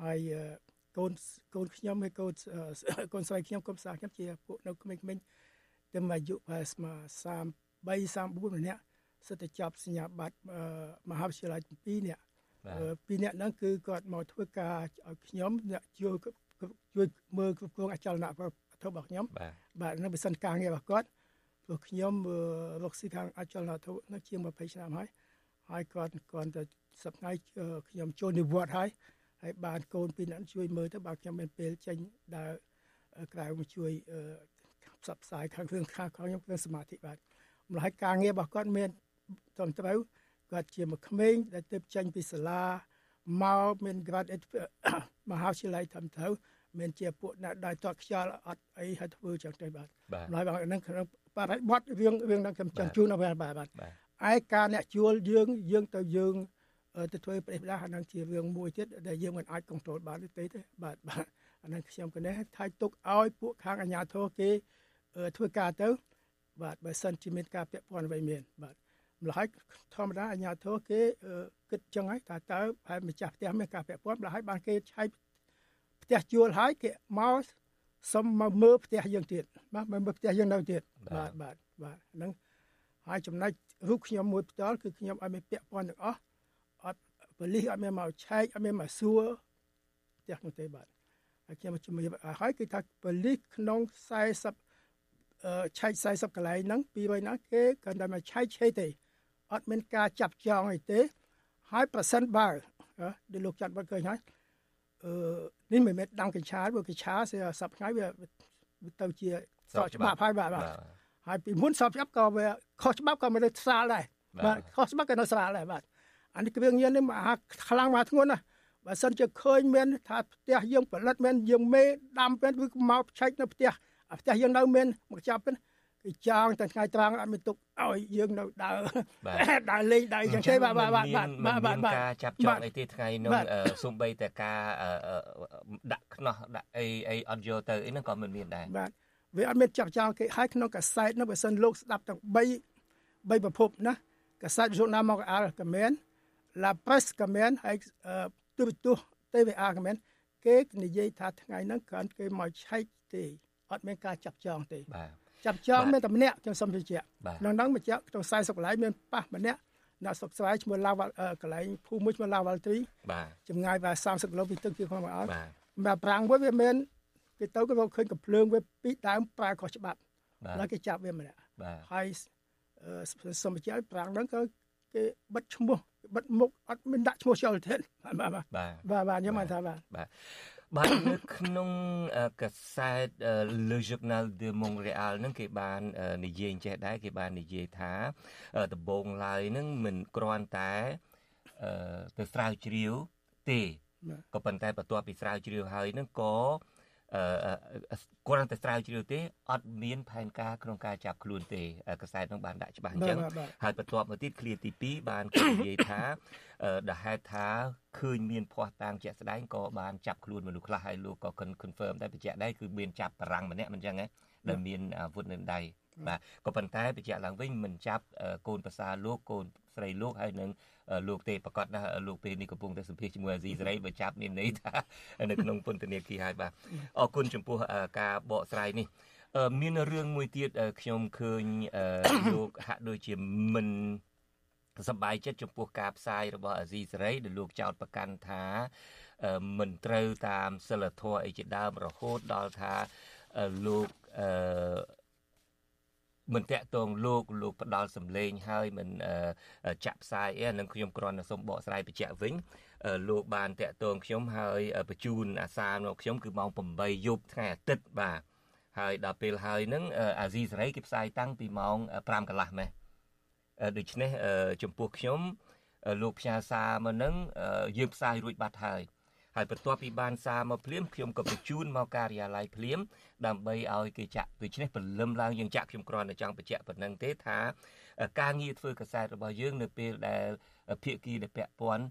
ហើយកូនកូនខ្ញុំហើយកូនកូនស្រីខ្ញុំកូនផ្សារខ្ញុំជាពួកនៅក្មេងៗតែអាយុប្រហែលស្មើ33 34ម្នាក់សិតតែចាប់សញ្ញាបត្រមហាវិទ្យាល័យ2នាក់ពីរនាក់ហ្នឹងគឺគាត់មកធ្វើការឲ្យខ្ញុំអ្នកជួយជួយមើលគ្រប់គ្រងអចលនៈវត្ថុរបស់ខ្ញុំបាទនៅបើសិនការងាររបស់គាត់ ព្រោះខ្ញុំរកស៊ីខាងអចលនវត្ថុនៅជាង20ឆ្នាំហើយហើយគាត់គាត់ទៅសប្តាហ៍ខ្ញុំចូលនិវត្តន៍ហើយហើយបានកូនពីរនាក់ជួយមើលទៅបើខ្ញុំមានពេលចេញដើរក្រៅមកជួយផ្សព្វផ្សាយខាងគ្រឿងខាងខ្ញុំគ្រឿងសមាធិបាទម្ល៉េះការងាររបស់គាត់មានត្រឹមត្រូវគាត់ជាមួយក្មេងដែលទៅចេញពីសាលាមកមាន graduate មហាវិទ្យាល័យត្រឹមត្រូវមានជាពួកអ្នកដែលតតខ្យល់អត់អីហើយធ្វើចឹងទៅបាទហើយបងហ្នឹងក្នុង បរិបទរឿងរឿងហ្នឹងខ្ញុំចង់ជូនដល់បាទបាទឯការអ្នកជួលយើងយើងទៅយើងទៅធ្វើប្រេះផ្ដាស់អាហ្នឹងជារឿងមួយទៀតដែលយើងមិនអាចគ្រប់គ្រងបានទេទេបាទបាទអាហ្នឹងខ្ញុំក៏នេះថាទុកឲ្យពួកខាងអាជ្ញាធរគេធ្វើការទៅ បាទបើសិនជាមានការពាក់ព័ន្ធអ្វីមានបាទម្ល៉េះធម្មតាអាជ្ញាធរគេគិតចឹងហើយថាតើហើយម្ចាស់ផ្ទះមានការពាក់ព័ន្ធម្ល៉េះហើយបានគេឆែកផ្ទះជួលហើយគេមក សុំមកមើលផ្ទះយើងទៀតបាទមើលផ្ទះយើងនៅទៀតបាទបាទបាទហ្នឹងហើយចំណុចរូបខ្ញុំមួយផ្ទាល់គឺខ្ញុំឲ្យមានពាក់ព័ន្ធទាំងអស់អត់បលិសអត់មានមកឆែកអត់មានមកសួរផ្ទះនោះទេបាទហើយខ្ញុំជំរាបហើយគឺថាបលិសក្នុង40ឆែក40កន្លែងហ្នឹងពីរយណាគេគាត់តែមកឆែកឆេទេអត់មានការចាប់ចងអីទេហើយប្រសិនបើដែលលោកចាត់បាត់ឃើញហើយ អឺនេះមិនមែនដាំកញ្ឆាព្រោះកញ្ឆាស្រាប់ថ្ងៃវាទៅជាស្របច្បាប់ហើយបាទហើយពីមុនស្របច្បាប់ក៏វាខុសច្បាប់ក៏មិនได้ស្រាលដែរបាទខុសច្បាប់ក៏នៅស្រាលដែរបាទអានេះគ្រឿងញៀននេះមហាខ្លាំងមកធ្ងន់ណាបើសិនជាឃើញមានថាផ្ទះយើងផលិតមានយើងមេដាំពេលគឺមកឆែកនៅផ្ទះអាផ្ទះយើងនៅមានមកចាប់ពេល គេចងតែថ្ងៃត្រង់អត់មានទុកឲ្យយើងនៅដើរដើរលេងដើរយ៉ាងទេបាទបាទបាទបាទបាទបាទការចាប់ចងអីទេថ្ងៃនោះសំបីតែការដាក់ខ្នោះដាក់អីអីអត់យកទៅអីហ្នឹងក៏មិនមានដែរបាទវាអត់មានចាប់ចងគេហើយក្នុងកាសែតនោះបើសិនលោកស្ដាប់ទាំង3 3ប្រភពណាកាសែតយូណាមកអាល់ក៏មាន La Presse ក៏មានហើយទូរទស្សន៍ TVA ក៏មានគេនិយាយថាថ្ងៃហ្នឹងគ្រាន់គេមកឆែកទេអត់មានការចាប់ចងទេបាទ ចាប់ចងមានតែម្នាក់ខ្ញុំសូមជឿជាក់ក្នុងហ្នឹងម្ចាស់ក្នុង40កន្លែងមានប៉ះម្នាក់អ្នកសុកស្រាយឈ្មោះឡាវកន្លែងភូមិមួយឈ្មោះឡាវល់ត្រីបាទចម្ងាយប្រហែល30គីឡូពីទឹកជាក្នុងមកអត់បាទប្រាំងមួយវាមានគេទៅគេឃើញកំភ្លើងវាពីដើមប្រើខុសច្បាប់ហើយគេចាប់វាម្នាក់ហើយសុំបញ្ជាក់ប្រាំងហ្នឹងក៏គេបិទឈ្មោះបិទមុខអត់មានដាក់ឈ្មោះចូលទេបាទបាទបាទបាទខ្ញុំបានថាបាទបាទ បាទនៅក្នុងកាសែត Le Journal de Montréal ហ្នឹងគេបាននិយាយចេះដែរគេបាននិយាយថាដំបងឡើយហ្នឹងមិនគ្រាន់តែទៅស្រាវជ្រាវទេក៏ប៉ុន្តែបន្ទាប់ពីស្រាវជ្រាវហើយហ្នឹងក៏ អឺគាត់តែស្រាវជ្រាវទេអត់មានផែនការក្នុងការចាប់ខ្លួនទេកសែតនឹងបានដាក់ច្បាស់អញ្ចឹងហើយបន្ទាប់មកទៀតឃ្លាទី2បានគេនិយាយថាដែលហេតុថាឃើញមានភ័ស្តុតាងជាក់ស្ដែងក៏បានចាប់ខ្លួនមនុស្សខ្លះហើយលោកក៏ confirm តែបញ្ជាក់ដែរគឺមានចាប់បារាំងម្នាក់មិនអញ្ចឹងហ៎ដែលមានអាវុធនៅដៃ បាទក៏ប៉ុន្តែបញ្ជាក់ឡើងវិញមិនចាប់កូនប្រសាលោកកូនស្រីលោកហើយនឹងលោកទេប្រកាសណាលោកពេលនេះកំពុងតែសម្ភាសជាមួយអាស៊ីសេរីបើចាប់មានន័យថានៅក្នុងពន្ធនាគារហើយបាទអរគុណចំពោះការបកស្រាយនេះមានរឿងមួយទៀតខ្ញុំឃើញលោកហាក់ដូចជាមិនសប្បាយចិត្តចំពោះការផ្សាយរបស់អាស៊ីសេរីដែលលោកចោទប្រកាន់ថាមិនត្រូវតាមសិលធម៌អីជាដើមរហូតដល់ថាលោកអឺ មិនតាក់ទងលោកលោកផ្ដាល់សម្លេងហើយមិនចាក់ផ្សាយអីនឹងខ្ញុំគ្រាន់តែសូមបកស្រាយបញ្ជាក់វិញលោកបានតាក់ទងខ្ញុំហើយបញ្ជូនអាសាមកខ្ញុំគឺម៉ោង8យប់ថ្ងៃអាទិត្យបាទហើយដល់ពេលហើយនឹងអាស៊ីសេរីគេផ្សាយតាំងពីម៉ោង5កន្លះម៉េះដូច្នេះចំពោះខ្ញុំលោកផ្ញើសារមកនឹងយើងផ្សាយរួចបាត់ហើយ ហើយបន្ទាប់ពីបានសារមកភ្លាមខ្ញុំក៏បញ្ជូនមកការិយាល័យភ្លាម ដើម្បីឲ្យគេចាក់ដូច្នេះព្រលឹមឡើងយើងចាក់ខ្ញុំគ្រាន់តែចង់បញ្ជាក់ប៉ុណ្្នឹងទេថាការងារធ្វើកសែតរបស់យើងនៅពេលដែលភាគីដែលពាក់ព័ន្ធ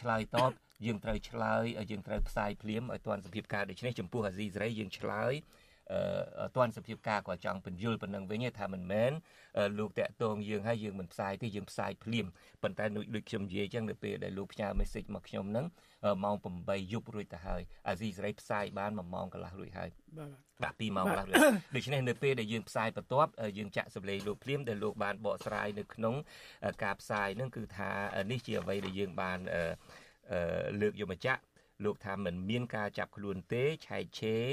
ឆ្លើយតបយើងត្រូវឆ្លើយយើងត្រូវផ្សាយភ្លាមឲ្យទាន់សភាពការដូច្នេះចំពោះអាស៊ីសេរីយើងឆ្លើយអឺ ទាន់សភាពការគាត់ចង់បញ្យល់ប៉ុណ្ណឹងវិញថាមិនមែនលោកតាក់ទងយើងហើយយើងមិនផ្សាយទេយើងផ្សាយភ្លាមប៉ុន្តែដូចខ្ញុំនិយាយអញ្ចឹងនៅពេលដែលលោកផ្ញើ message មកខ្ញុំហ្នឹងម៉ោង8យប់រួចទៅហើយអាស៊ីសេរីផ្សាយបាន1ម៉ោងកន្លះរួចហើយបាទ2ម៉ោងកន្លះរួចដូច្នេះនៅពេលដែលយើងផ្សាយបន្ទាប់យើងចាក់សម្លេងលោកភ្លាមដែលលោកបានបកស្រាយនៅក្នុងការផ្សាយហ្នឹងគឺថានេះជាអ្វីដែលយើងបានលើកយកមកចាក់ លោកថាមិនមានការចាប់ខ្លួនទេឆែកឆេរ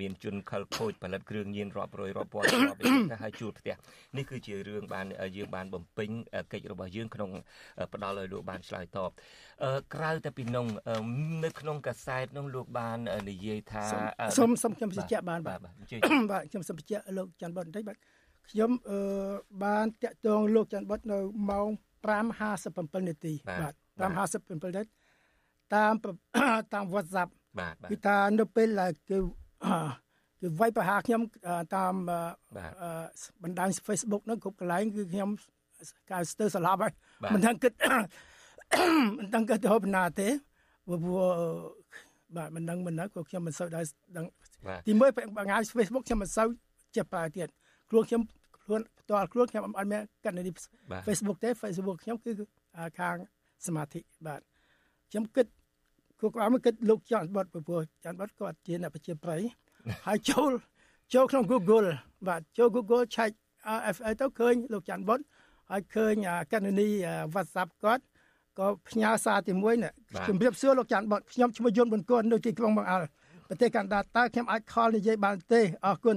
មានជនខិលខូចផលិតគ្រឿងញៀនរាប់រយរាប់ពាន់រាប់ទៅហើយជួលផ្ទះនេះគឺជារឿងបានយើងបានបំពេញកិច្ចរបស់យើងក្នុងផ្ដល់ឲ្យលោកបានឆ្លើយតបក្រៅតែពីនោះនៅក្នុងកាសែតនោះលោកបាននិយាយថាសូមសូមខ្ញុំបញ្ជាក់បានបាទបាទខ្ញុំសូមបញ្ជាក់លោកច័ន្ទបុតបន្តិចបាទខ្ញុំអឺបានតាក់ទងលោកច័ន្ទបុតនៅម៉ោង5:57នាទីបាទ5:57នាទី តាមតាម WhatsApp បាទគឺថានៅពេលគេគឺវាយប្រហាខ្ញុំតាមបណ្ដាញ Facebook ហ្នឹងគ្រប់កន្លែងគឺខ្ញុំកៅស្ទើរស្លាប់ហើយមិនដឹងគិតមិនដឹងគិតទៅហូបណាទេព្រោះបាទមិនដឹងមិនដឹងព្រោះខ្ញុំមិនសូវដែរដឹងទីមួយបង្ហាញ Facebook ខ្ញុំមិនសូវចេះប្រើទៀតខ្លួនខ្ញុំខ្លួនផ្ទាល់ខ្លួនខ្ញុំអត់មានកណ្ដាល Facebook ទេ Facebook ខ្ញុំគឺខាងសមាធិបាទ ខ្ញុំគិតគូក្បាលមកគិតលោកច័ន្ទបតពពោះច័ន្ទបតគាត់ជាអ្នកប្រជាប្រិយហើយចូលចូលក្នុង Google បាទចូល Google ឆែក RFA ទៅឃើញលោកច័ន្ទបតហើយឃើញកណនី WhatsApp គាត់ក៏ផ្ញើសារទីមួយនេះជំរាបសួរលោកច័ន្ទបតខ្ញុំឈ្មោះយុនប៊ុនគួននៅទីក្រុងបង្អល់ ប្រទេសកាណាដាតើខ្ញុំអាចខលនិយាយបានទេអរគុណ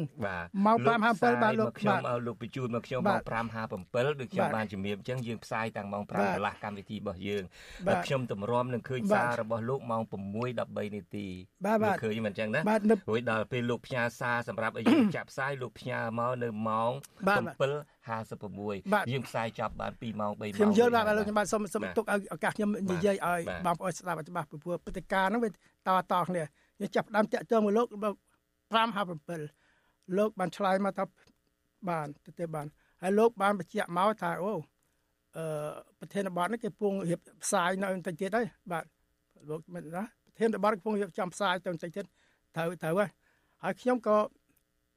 ម៉ោង5:57បាទលោកខ្ញុំឲ្យលោកបញ្ជូនមកខ្ញុំម៉ោង5:57ដូចខ្ញុំបានជំរាបអញ្ចឹងយើងផ្សាយតាំងម៉ោង5កន្លះកម្មវិធីរបស់យើងបាទខ្ញុំតម្រាំនឹងឃើញសាររបស់លោកម៉ោង6:13នាទីបាទឃើញមិនអញ្ចឹងណារួចដល់ពេលលោកផ្ញើសារសម្រាប់ឲ្យយើងចាក់ផ្សាយលោកផ្ញើមកនៅម៉ោង7:56យើងផ្សាយចប់បាន2ម៉ោង3ម៉ោងខ្ញុំយល់បាទលោកខ្ញុំបាទសូមសូមទុកឲ្យឱកាសខ្ញុំនិយាយឲ្យបងប្អូនស្ដាប់ឲ្យច្បាស់ព្រោះព្រឹត្តិការណ៍ហ្នឹងវាតតគ្នា យើងចាប់ដើមតាក់ទងមកលោក557លោកបានឆ្លើយមកថាបានទៅទេបានហើយលោកបានបញ្ជាក់មកថាអូអឺប្រធានបទនេះគេពងរៀបផ្សាយនៅបន្តិចទៀតហើយបាទលោកមិនណាប្រធានបទកំពុងរៀបចំផ្សាយទៅបន្តិចទៀតត្រូវត្រូវហើយហើយខ្ញុំក៏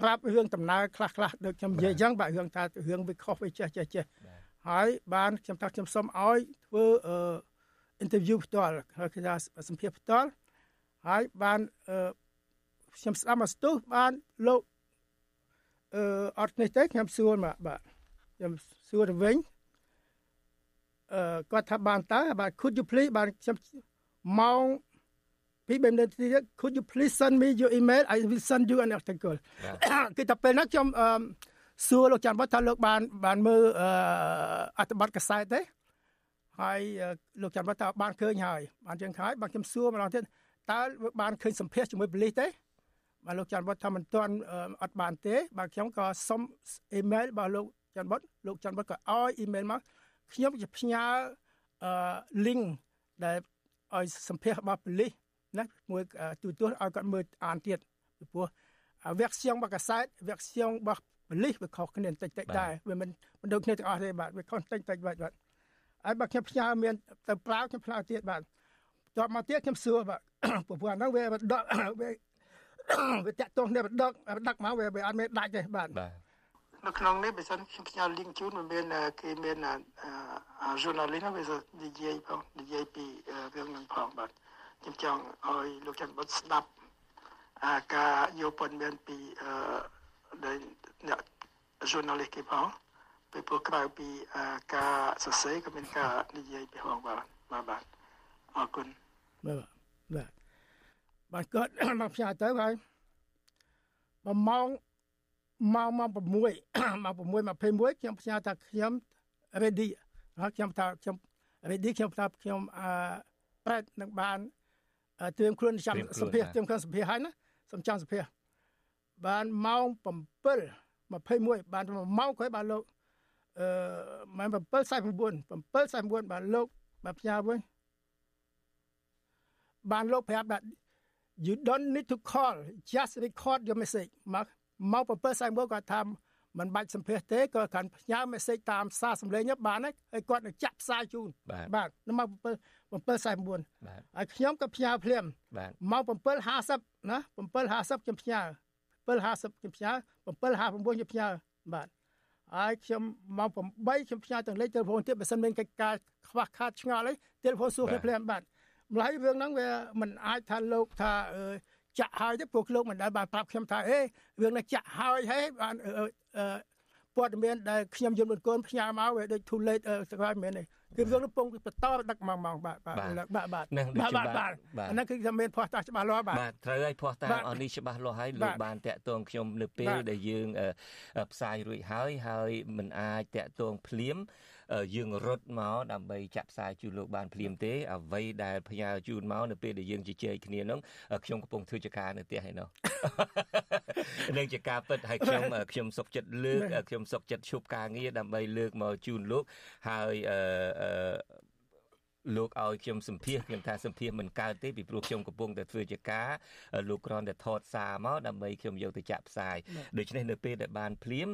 ប្រាប់រឿងដំណើរខ្លះខ្លះដូចខ្ញុំនិយាយអញ្ចឹងបាទរឿងថារឿងវាខុសវាចេះចេះចេះហើយបានខ្ញុំថាខ្ញុំសូមឲ្យធ្វើអឺ interview ផ្ទាល់ហើយគេថាសម្ភាសផ្ទាល់ ហើយបានខ្ញុំស្ដាប់មកស្ទុះបានលោកអឺអត់នេះទេខ្ញុំសួរមកបាទខ្ញុំសួរទៅវិញអឺគាត់ថាបានតើបាទ could you please បានខ្ញុំម៉ោងពីបែបនេះ could you please send me your email I will send you an article គឺតែពេលហ្នឹងខ្ញុំអឺសួរលោកច័ន្ទវត្តថាលោកបានបានមើលអត្ថបទកសែតទេហើយលោកច័ន្ទវត្តថាបានឃើញហើយបានចឹងហើយបាទខ្ញុំសួរម្ដងទៀត តើបានឃើញសម្ភាសជាមួយប៉ូលីសទេបាទលោកច័ន្ទបុតថាមិនទាន់អត់បានទេបាទខ្ញុំក៏សុំអ៊ីមែលរបស់លោកច័ន្ទបុតលោកច័ន្ទបុតក៏ឲ្យអ៊ីមែលមកខ្ញុំจะផ្ញើអឺ link ដែលឲ្យសម្ភាសរបស់ប៉ូលីសណាមួយទូទួលឲ្យគាត់មើលអានទៀតពីព្រោះវគ្គសៀងរបស់កសែតវគ្គសៀងរបស់បលិសវាខុសគ្នាតិចតិចដែរវាមិនមិនដូចគ្នាទាំងអស់ទេបាទវាខុសតិចតិចបាទបាទហើយបើខ្ញុំផ្ញើមានទៅប្រើខ្ញុំផ្ញើទៀតបាទ តបមកទៀតខ្ញុំសួរបាទព្រោះអាហ្នឹងវាដកវាវាតាក់ទងគ្នាដឹកដឹកមកវាវាអត់មានដាច់ទេបាទបាទនៅក្នុងនេះបើសិនខ្ញុំផ្ញើ link ជូនវាមានគេមាន journalist វានិយាយផងនិយាយពីរឿងនឹងផងបាទខ្ញុំចង់ឲ្យលោកច័ន្ទបុតស្ដាប់អាការយកព័ត៌មានពីដែលអ្នក journalist គេផងពីព្រោះក្រៅពីការសរសេរក៏មានការនិយាយពីផងបាទបាទបាទ អរគុណបាទបាទបាទគាត់មកផ្សាយទៅហើយបើម៉ោងម៉ោងម៉ោង6ម៉ោង6:21ខ្ញុំផ្សាយថាខ្ញុំ ready ហើយខ្ញុំថាខ្ញុំ ready ខ្ញុំថាខ្ញុំអឺប្រែតនឹងបានត្រៀមខ្លួនចាំសភាត្រៀមខ្លួនសភាហើយណាសំចាំសភាបានម៉ោង7 21បានម៉ោងក្រោយបានលោកអឺម៉ោង7:49 7:49បានលោកបានផ្ញើវិញ បានលោកប្រាប់ថា you don't need to call just record your message មកមក7:41គាត់ថាមិនបាច់សម្ភាសទេក៏កាន់ផ្ញើ message តាមសារសម្លេងបានហើយគាត់នឹងចាក់ផ្សាយជូនបាទមក7 7:49បាទហើយខ្ញុំក៏ផ្ញើភ្លាមមក7:50ណា7:50ខ្ញុំផ្ញើ7:50ខ្ញុំផ្ញើ7:59ខ្ញុំផ្ញើបាទហើយខ្ញុំមក8ខ្ញុំផ្ញើទាំងលេខទូរស័ព្ទទៀតបើសិនមានកិច្ចការខ្វះខាតឆ្ងល់អីទូរស័ព្ទសួរភ្លាមបាទ ម្ល៉េះរឿងហ្នឹងវាមិនអាចថាលោកថាចាក់ហើយទេពួកលោកមិនដែលបានប្រាប់ខ្ញុំថាអេរឿងនេះចាក់ហើយហេបានព័ត៌មានដែលខ្ញុំយល់មិនកូនផ្ញើមកវាដូច too late ស្គាល់មែនទេគឺរឿងនេះពងបន្តដឹកមកមកបាទបាទបាទបាទបាទបាទបាទអាហ្នឹងគឺថាមានភ័ស្តុតាងច្បាស់លាស់បាទបាទត្រូវហើយភ័ស្តុតាងអស់នេះច្បាស់លាស់ហើយលោកបានតាក់ទងខ្ញុំនៅពេលដែលយើងផ្សាយរួចហើយហើយមិនអាចតាក់ទងភ្លាម យើងរត់មកដើម្បីចាក់ផ្សាយជូនលោកបានភ្លាមទេអ្វីដែលផ្ញើជូនមកនៅពេលដែលយើងជជែកគ្នានោះខ្ញុំកំពុងធ្វើចការនៅផ្ទះឯនោះនឹងជាការពិតហើយខ្ញុំខ្ញុំសុកចិត្តលើកខ្ញុំសុកចិត្តឈប់ការងារដើម្បីលើកមកជូនលោកហើយអឺ លោកឲ្យខ្ញុំសម្ភាសខ្ញុំថាសម្ភាសមិនកើតទេពីព្រោះខ្ញុំកំពុងតែធ្វើជាការលោកគ្រាន់តែថតសារមកដើម្បីខ្ញុំយកទៅចាក់ផ្សាយដូច្នេះនៅពេលដែលបានភ្លាម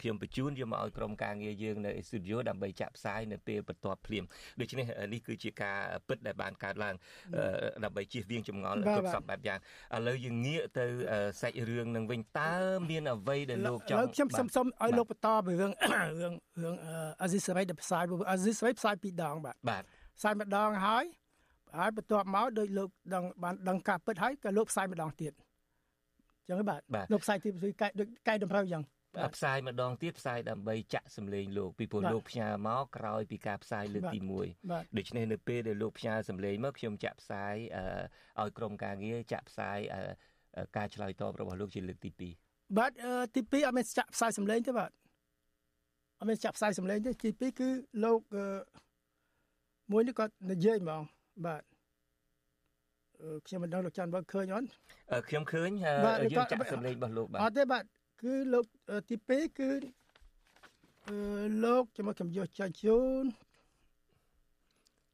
ខ្ញុំបញ្ជូនយកមកឲ្យក្រុមការងារយើងនៅស្ទូឌីយោដើម្បីចាក់ផ្សាយនៅពេលបន្ទាប់ភ្លាមដូច្នេះនេះគឺជាការពិតដែលបានកើតឡើងដើម្បីជៀសវាងចម្ងល់គ្រប់សពបែបយ៉ាងឥឡូវយើងងាកទៅសាច់រឿងនឹងវិញតើមានអ្វីដែលលោកចង់ខ្ញុំសុំសុំឲ្យលោកបន្តពីរឿងរឿងរឿងអាស៊ីសេរីដែលផ្សាយអាស៊ីសេរីផ្សាយពីរដងបាទបាទ ផ្សាយម្ដងហើយហើយបន្ទាប់មកដោយលោកដឹងបានដឹងការពិតហើយក៏លោកផ្សាយម្ដងទៀតចឹងបាទលោកផ្សាយទីកែដូចកែតម្រូវយ៉ាងផ្សាយម្ដងទៀតផ្សាយដើម្បីចាក់សម្លេងលោកពីព្រោះលោកផ្ញើមកក្រោយពីការផ្សាយលើកទី1ដូច្នេះនៅពេលដែលលោកផ្ញើសម្លេងមកខ្ញុំចាក់ផ្សាយឲ្យក្រុមការងារចាក់ផ្សាយការឆ្លើយតបរបស់លោកជាលើកទី2បាទទី2អត់មានចាក់ផ្សាយសម្លេងទេបាទអត់មានចាក់ផ្សាយសម្លេងទេទី2គឺលោក មួយនេះគាត់និយាយហ្មងបាទខ្ញុំមិនដឹងលោកច័ន្ទបើឃើញអត់ខ្ញុំឃើញយើងចាក់សម្លេងរបស់លោកបាទអត់ទេបាទគឺលោកទី2គឺលោកចាំខ្ញុំយកចែកជូន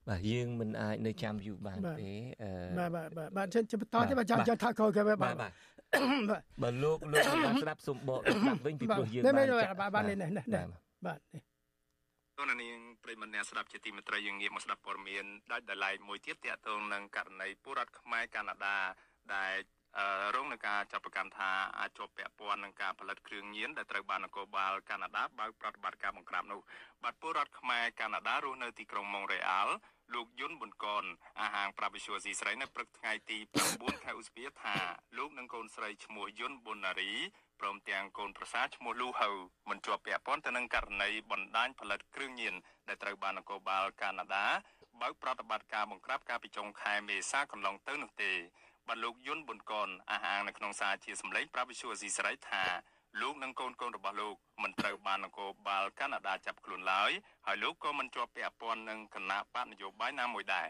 បាទយើងមិនអាចនៅចាំយូរបានទេបាទបាទបាទបាទខ្ញុំបន្តទេបាទចាំចាំថាក្រោយគេបាទបាទបើលោកលោកបានស្ដាប់សំបកស្ដាប់វិញពីព្រោះយើងបានបាទបាទនេះនេះបាទនេះ តនាងប្រិមម្នាក់ស្ដាប់ជាទីមេត្រីយើងងាកមកស្ដាប់ព័ត៌មានដាច់ដライមួយទៀតទាក់ទងនឹងករណីពលរដ្ឋខ្មែរកាណាដាដែលរងនឹងការចាប់ប្រកាន់ថាអាចជាប់ពាក់ព័ន្ធនឹងការផលិតគ្រឿងញៀនដែលត្រូវបាននគរបាលកាណាដាបើកប្រតិបត្តិការបង្ក្រាបនោះបាទពលរដ្ឋខ្មែរកាណាដារស់នៅទីក្រុងម៉ុងរ៉េអាល់លោកយុនប៊ុនកនអាហាងប្រាប់វិសុវស៊ីស្រីនៅព្រឹកថ្ងៃទី9ខែឧសភាថាលោកនិងកូនស្រីឈ្មោះយុនប៊ុនណារី ព្រមទាំងកូនប្រសាឈ្មោះលូហៅមិនជាប់ពាក់ព័ន្ធទៅនឹងករណីបណ្ដាញផលិតគ្រឿងញៀនដែលត្រូវបាននគរបាលកាណាដាបើកប្រតិបត្តិការបង្ក្រាបកាលពីចុងខែមេសាកន្លងទៅនោះទេបាទលោកយុនប៊ុនកនអះអាងនៅក្នុងសារជាសម្លេង ប្រាប់វិសុវអស៊ីសេរីថាលោកនិងកូនកូនរបស់លោកមិនត្រូវបាននគរបាលកាណាដាចាប់ខ្លួនឡើយហើយលោកក៏មិនជាប់ពាក់ព័ន្ធនឹងគណៈបកនយោបាយណាមួយដែរ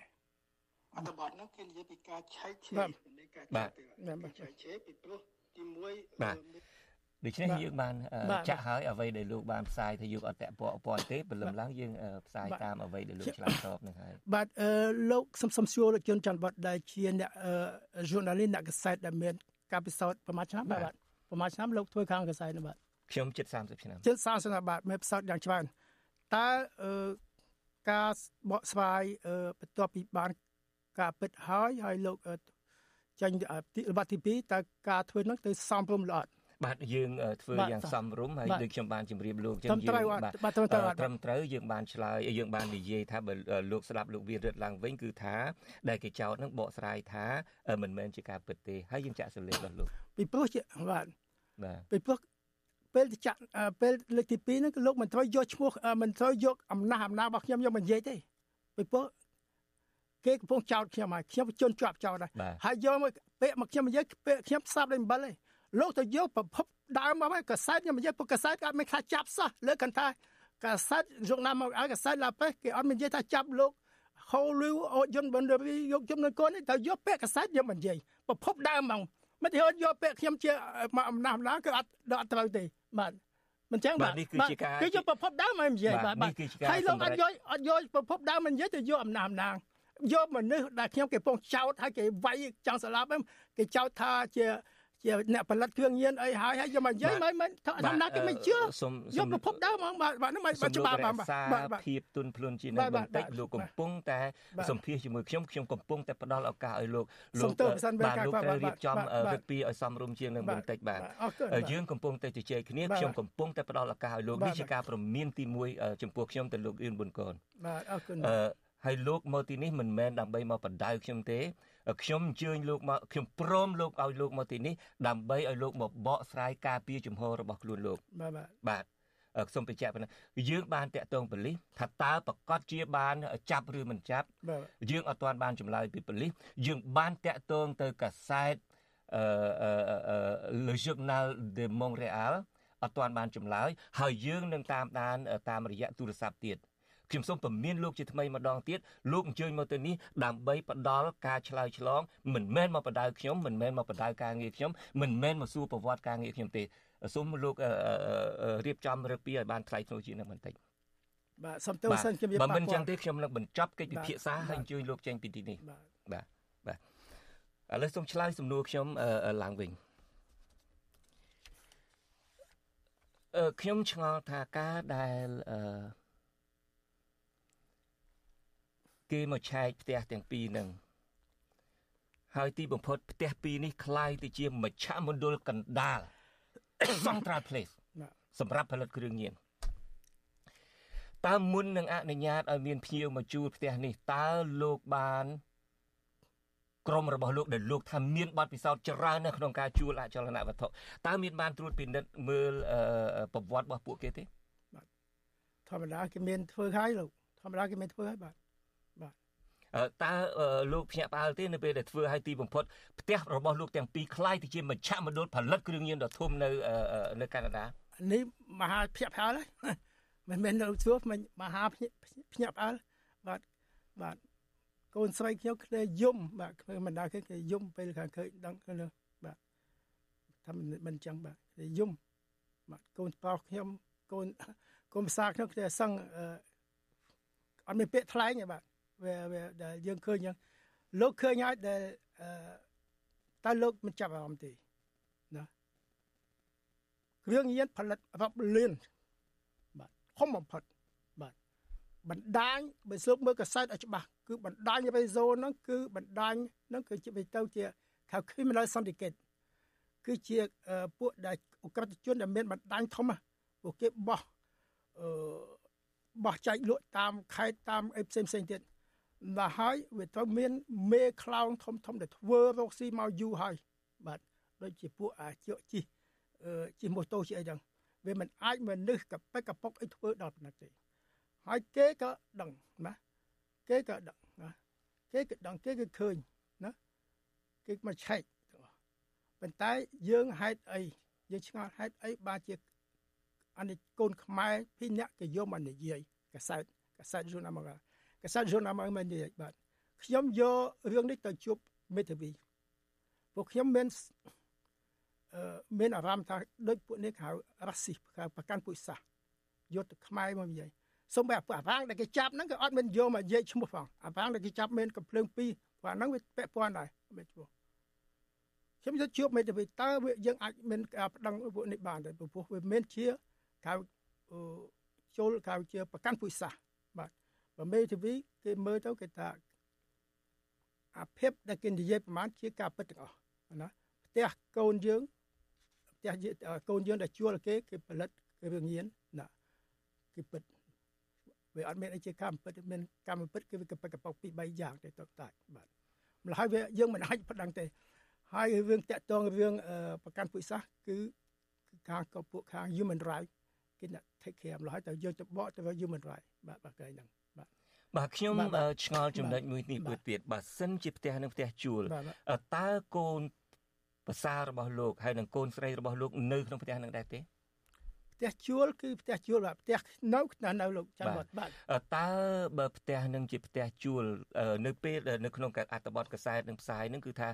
អត្ថបទនោះគេនិយាយពីការឆែកឆេរនៃការឆែកឆេរពីព្រោះទី1 បាទដូច្នេះយើងបានចាក់ហើយអ្វីដែលលោកបានផ្សាយថាយើងអត់តពាក់ព័ន្ធទេព្រលឹមឡើងយើងផ្សាយតាមអ្វីដែលលោកឆ្លើយតបនឹងហើយបាទលោកសំសំសួរលោកជុនច័ន្ទវត្តដែលជាអ្នក journalist អ្នកកសែតដែលមានការពិសោធន៍ប្រហែលឆ្នាំបាទប្រហែលឆ្នាំលោកធ្វើខាងកសែតបាទខ្ញុំជិត30ឆ្នាំជិត30ឆ្នាំបាទមានពិសោធន៍យ៉ាងច្រើនតើអឺការបកស្រាយអឺបន្ទាប់ពីបាន ការពិតហើយហើយលោក ចាញ់របស់ទី2តើការធ្វើនោះទៅសំរុំល្អអត់បាទយើងធ្វើយ៉ាងសមរម្យហើយដូចខ្ញុំបានជម្រាបលោកចឹងយើងបាទត្រឹមត្រូវត្រឹមត្រូវយើងបានឆ្លើយយើងបាននិយាយថាបើលោកស្ដាប់លោកវារឹតឡើងវិញគឺថាដែលគេចោទនឹងបកស្រាយថាមិនមែនជាការពិតទេហើយយើងចាក់សលេងដល់លោកពីព្រោះជាបាទបាទពីព្រោះពេលចាក់ពេលលើកទី2ហ្នឹងគឺលោកមិនត្រូវយកឈ្មោះមិនត្រូវយកអំណះអំណាចរបស់ខ្ញុំយកមកនិយាយទេពីព្រោះ គេកំពុងចោទខ្ញុំហើយខ្ញុំជន់ជាប់ចោទហើយហើយយកមកពាក្យមកខ្ញុំនិយាយពាក្យខ្ញុំស្ដាប់ដោយអំបិលទេលោកទៅយកប្រភពដើមមកហើយកសែតខ្ញុំនិយាយពួកកសែតក៏អត់មានខ្លះចាប់សោះលើកគាត់ថាកសែតយកណាមកឲ្យកសែតឡាប៉េគេអត់មាននិយាយថាចាប់លោកហូលឺអូយន្តបណ្ឌវិយកជំនឿកូនទៅយកពាក្យកសែតយកមិននិយាយប្រភពដើមហ្មងមិនហៅយកពាក្យខ្ញុំជាមកអំណះអំណាងគឺអត់អត់ត្រូវទេបាទមិនចឹងបាទនេះគឺជាការគឺយកប្រភពដើមមកនិយាយបាទបាទហើយលោកអត់យកអត់យកប្រភពដើមមកនិយាយទៅយកអំណះអំណាង យកមនុស្សដែលខ្ញុំគេពងចោតហើយគេវាយចង់ស្លាប់គេចោតថាជាជាអ្នកផលិតគ្រឿងញៀនអីហើយហើយយកមកនិយាយមិនមិនធម្មតាគេមិនជឿយកប្រភពដើមហ្មងបាទបាទហ្នឹងមិនច្បាស់បាទបាទភាពទុនភ្លុនជានឹងបន្តិចលោកកំពុងតែសម្ភាសជាមួយខ្ញុំខ្ញុំកំពុងតែផ្ដល់ឱកាសឲ្យលោកលោកបាទលោកត្រូវរៀបចំរឹកពីឲ្យសមរម្យជាងនឹងបន្តិចបាទយើងកំពុងតែជជែកគ្នាខ្ញុំកំពុងតែផ្ដល់ឱកាសឲ្យលោកនេះជាការប្រមានទី1ចំពោះខ្ញុំទៅលោកអឿនប៊ុនកនបាទអរគុណ ហើយលោកមកទីនេះមិនមែនដើម្បីមកបដៅខ្ញុំទេខ្ញុំអញ្ជើញលោកមកខ្ញុំព្រមលោកឲ្យលោកមកទីនេះដើម្បីឲ្យលោកមកបកស្រាយការពីជំហររបស់ខ្លួនលោកបាទបាទបាទសូមបញ្ជាក់ប៉ុណ្ណឹងយើងបានតាក់ទងប៉ូលីសថាតើប្រកាសជាបានចាប់ឬមិនចាប់យើងអត់ទាន់បានចម្លើយពីប៉ូលីសយើងបានតាក់ទងទៅកាសែតអឺ Le Journal de Montréal អត់ទាន់បានចម្លើយហើយយើងនឹងតាមដានតាមរយៈទូរស័ព្ទទៀត ខ្ញុំសូមពមៀនលោកជាថ្មីម្ដងទៀតលោកអញ្ជើញមកទៅនេះដើម្បីផ្ដល់ការឆ្លើយឆ្លងមិនមែនមកបដៅខ្ញុំមិនមែនមកបដៅការងារខ្ញុំមិនមែនមកសួរប្រវត្តិការងារខ្ញុំទេសូមលោករៀបចំរឹកពីឲ្យបានថ្លៃថ្នូរជាងនេះបន្តិចបាទសូមទោសសិនខ្ញុំបើមិនចឹងទេខ្ញុំនឹងបញ្ចប់កិច្ចពិភាក្សាហើយអញ្ជើញលោកចេញពីទីនេះបាទបាទឥឡូវសូមឆ្លើយសំណួរខ្ញុំឡើងវិញអឺខ្ញុំឆ្ងល់ថាការដែលអឺ គេមកឆែកផ្ទះទាំងពីរនឹងហើយទីបំផុតផ្ទះពីរនេះคล้ายទៅជាមជ្ឈមណ្ឌលកណ្ដាល Central Place សម្រាប់ផលិតគ្រឿងញៀនតើមុននឹងអនុញ្ញាតឲ្យមានភ្ញៀវមកជួលផ្ទះនេះតើលោកបានក្រុមរបស់លោកដែលលោកថាមានបទពិសោធន៍ច្រើននៅក្នុងការជួលអចលនវត្ថុតើមានបានត្រួតពិនិត្យមើលប្រវត្តិរបស់ពួកគេទេបាទធម្មតាគេមានធ្វើហើយលោកធម្មតាគេមានធ្វើហើយបាទ តើលោកភ្ញាក់ផ្អើលទេនៅពេលដែលធ្វើឲ្យទីបំផុតផ្ទះរបស់លោកទាំងពីរคล้ายទៅជាមជ្ឈមណ្ឌលផលិតគ្រឿងញៀនដ៏ធំនៅនៅកាណាដានេះមហាភ្ញាក់ផ្អើលហើយមិនមែននៅសួរមិនមហាភ្ញាក់ផ្អើលបាទបាទកូនស្រីខ្ញុំគ្នាយំបាទធ្វើមិនដល់គេគេយំពេលខាងឃើញដឹងគ្នាបាទថាមិនមិនចឹងបាទគេយំបាទកូនប្រុសខ្ញុំកូនកូនភាសាខ្ញុំគ្នាសឹងអត់មានពាក្យថ្លែងទេបាទ វាវាដែលយើងឃើញយ៉ាងលោកឃើញហើយដែលអឺតើលោកមិនចាប់អារម្មណ៍ទេណាគ្រឿងញៀនផលិតរាប់លានបាទធំបំផុតបាទបណ្ដាញបើស្លុកមើលកសែតឲ្យច្បាស់គឺបណ្ដាញបេโซហ្នឹងគឺបណ្ដាញហ្នឹងគឺជាទៅជាខៅ criminal syndicate គឺជាពួកដែលអក្រិតជនដែលមានបណ្ដាញធំពួកគេបោះអឺបោះចែកលក់តាមខេត្តតាមអីផ្សេងផ្សេងទៀត ដល់ហើយវាត្រូវមានមេខ្លោងធំធំដែលធ្វើរកស៊ីមកយូរហើយបាទដូចជាពួកអាចកជីជីម៉ូតូជាអីចឹងវាមិនអាចមនុស្សកប៉ិកកប៉ុកអីធ្វើដល់ប៉ុណ្ណឹងទេហើយគេក៏ដឹងណាគេក៏ដឹងណាគេក៏ដឹងគេក៏ឃើញណាគេមកឆែកប៉ុន្តែយើងហេតុអីយើងឆ្ងល់ហេតុអីបានជាអានេះកូនខ្មែរពីរនាក់គេយកមកនិយាយកសែតកសែតយូណាមក កសែតយូណាមកមិននិយាយបាទខ្ញុំយករឿងនេះទៅជួបមេធាវីពួកខ្ញុំមានអឺមានអារម្មណ៍ថាដូចពួកនេះហៅរ៉ាស៊ីហៅប្រកាន់ពុយសាសយកទៅខ្មែរមកនិយាយសូម្បីអាវាងដែលគេចាប់ហ្នឹងក៏អត់មានយកមកនិយាយឈ្មោះផងអាវាងដែលគេចាប់មានកំភ្លើងពីរព្រោះហ្នឹងវាពាក់ព័ន្ធដែរមិនឈ្មោះខ្ញុំទៅជួបមេធាវីតើយើងអាចមានការប្តឹងពួកនេះបានទេព្រោះវាមានជាកៅចូលកៅជាប្រកាន់ពុយសាស បាទបើមេធាវីគេមើលទៅគេថាអាភិបដែលគេនិយាយប្រហែលជាការពិតទាំងអស់ណាផ្ទះកូនយើងផ្ទះកូនយើងដែលជួលគេគេផលិតគេរឿងញៀនណាគេពិតវាអត់មានអីជាកម្មពិតមានកម្មពិតគឺវាកប៉ិកប៉ោពី3យ៉ាងទៅតតែបាទម្ល៉េះហើយវាយើងមិនអាចប្តឹងទេហើយរឿងតាក់ទងរឿងប្រកាន់ពុយសាសគឺខាងកពួកខាង human right គេអ្នក take care ម្ល៉េះហើយទៅយើងទៅបកទៅ human right បាទបាទគេហ្នឹង បាទបាទខ្ញុំឆ្ងល់ចំណុចមួយនេះមួយទៀតបើសិនជាផ្ទះនឹងផ្ទះជួលតើកូនប្រសាររបស់លោកហើយនិងកូនស្រីរបស់លោកនៅក្នុងផ្ទះនឹងដែរទេ ផ្ទះជួលគឺផ្ទះជួលបាទផ្ទះនៅនៅលោកចាំបាត់បាទតើបើផ្ទះនឹងជាផ្ទះជួលនៅពេលនៅក្នុងអត្ថបទកសែតនឹងផ្សាយនឹងគឺថា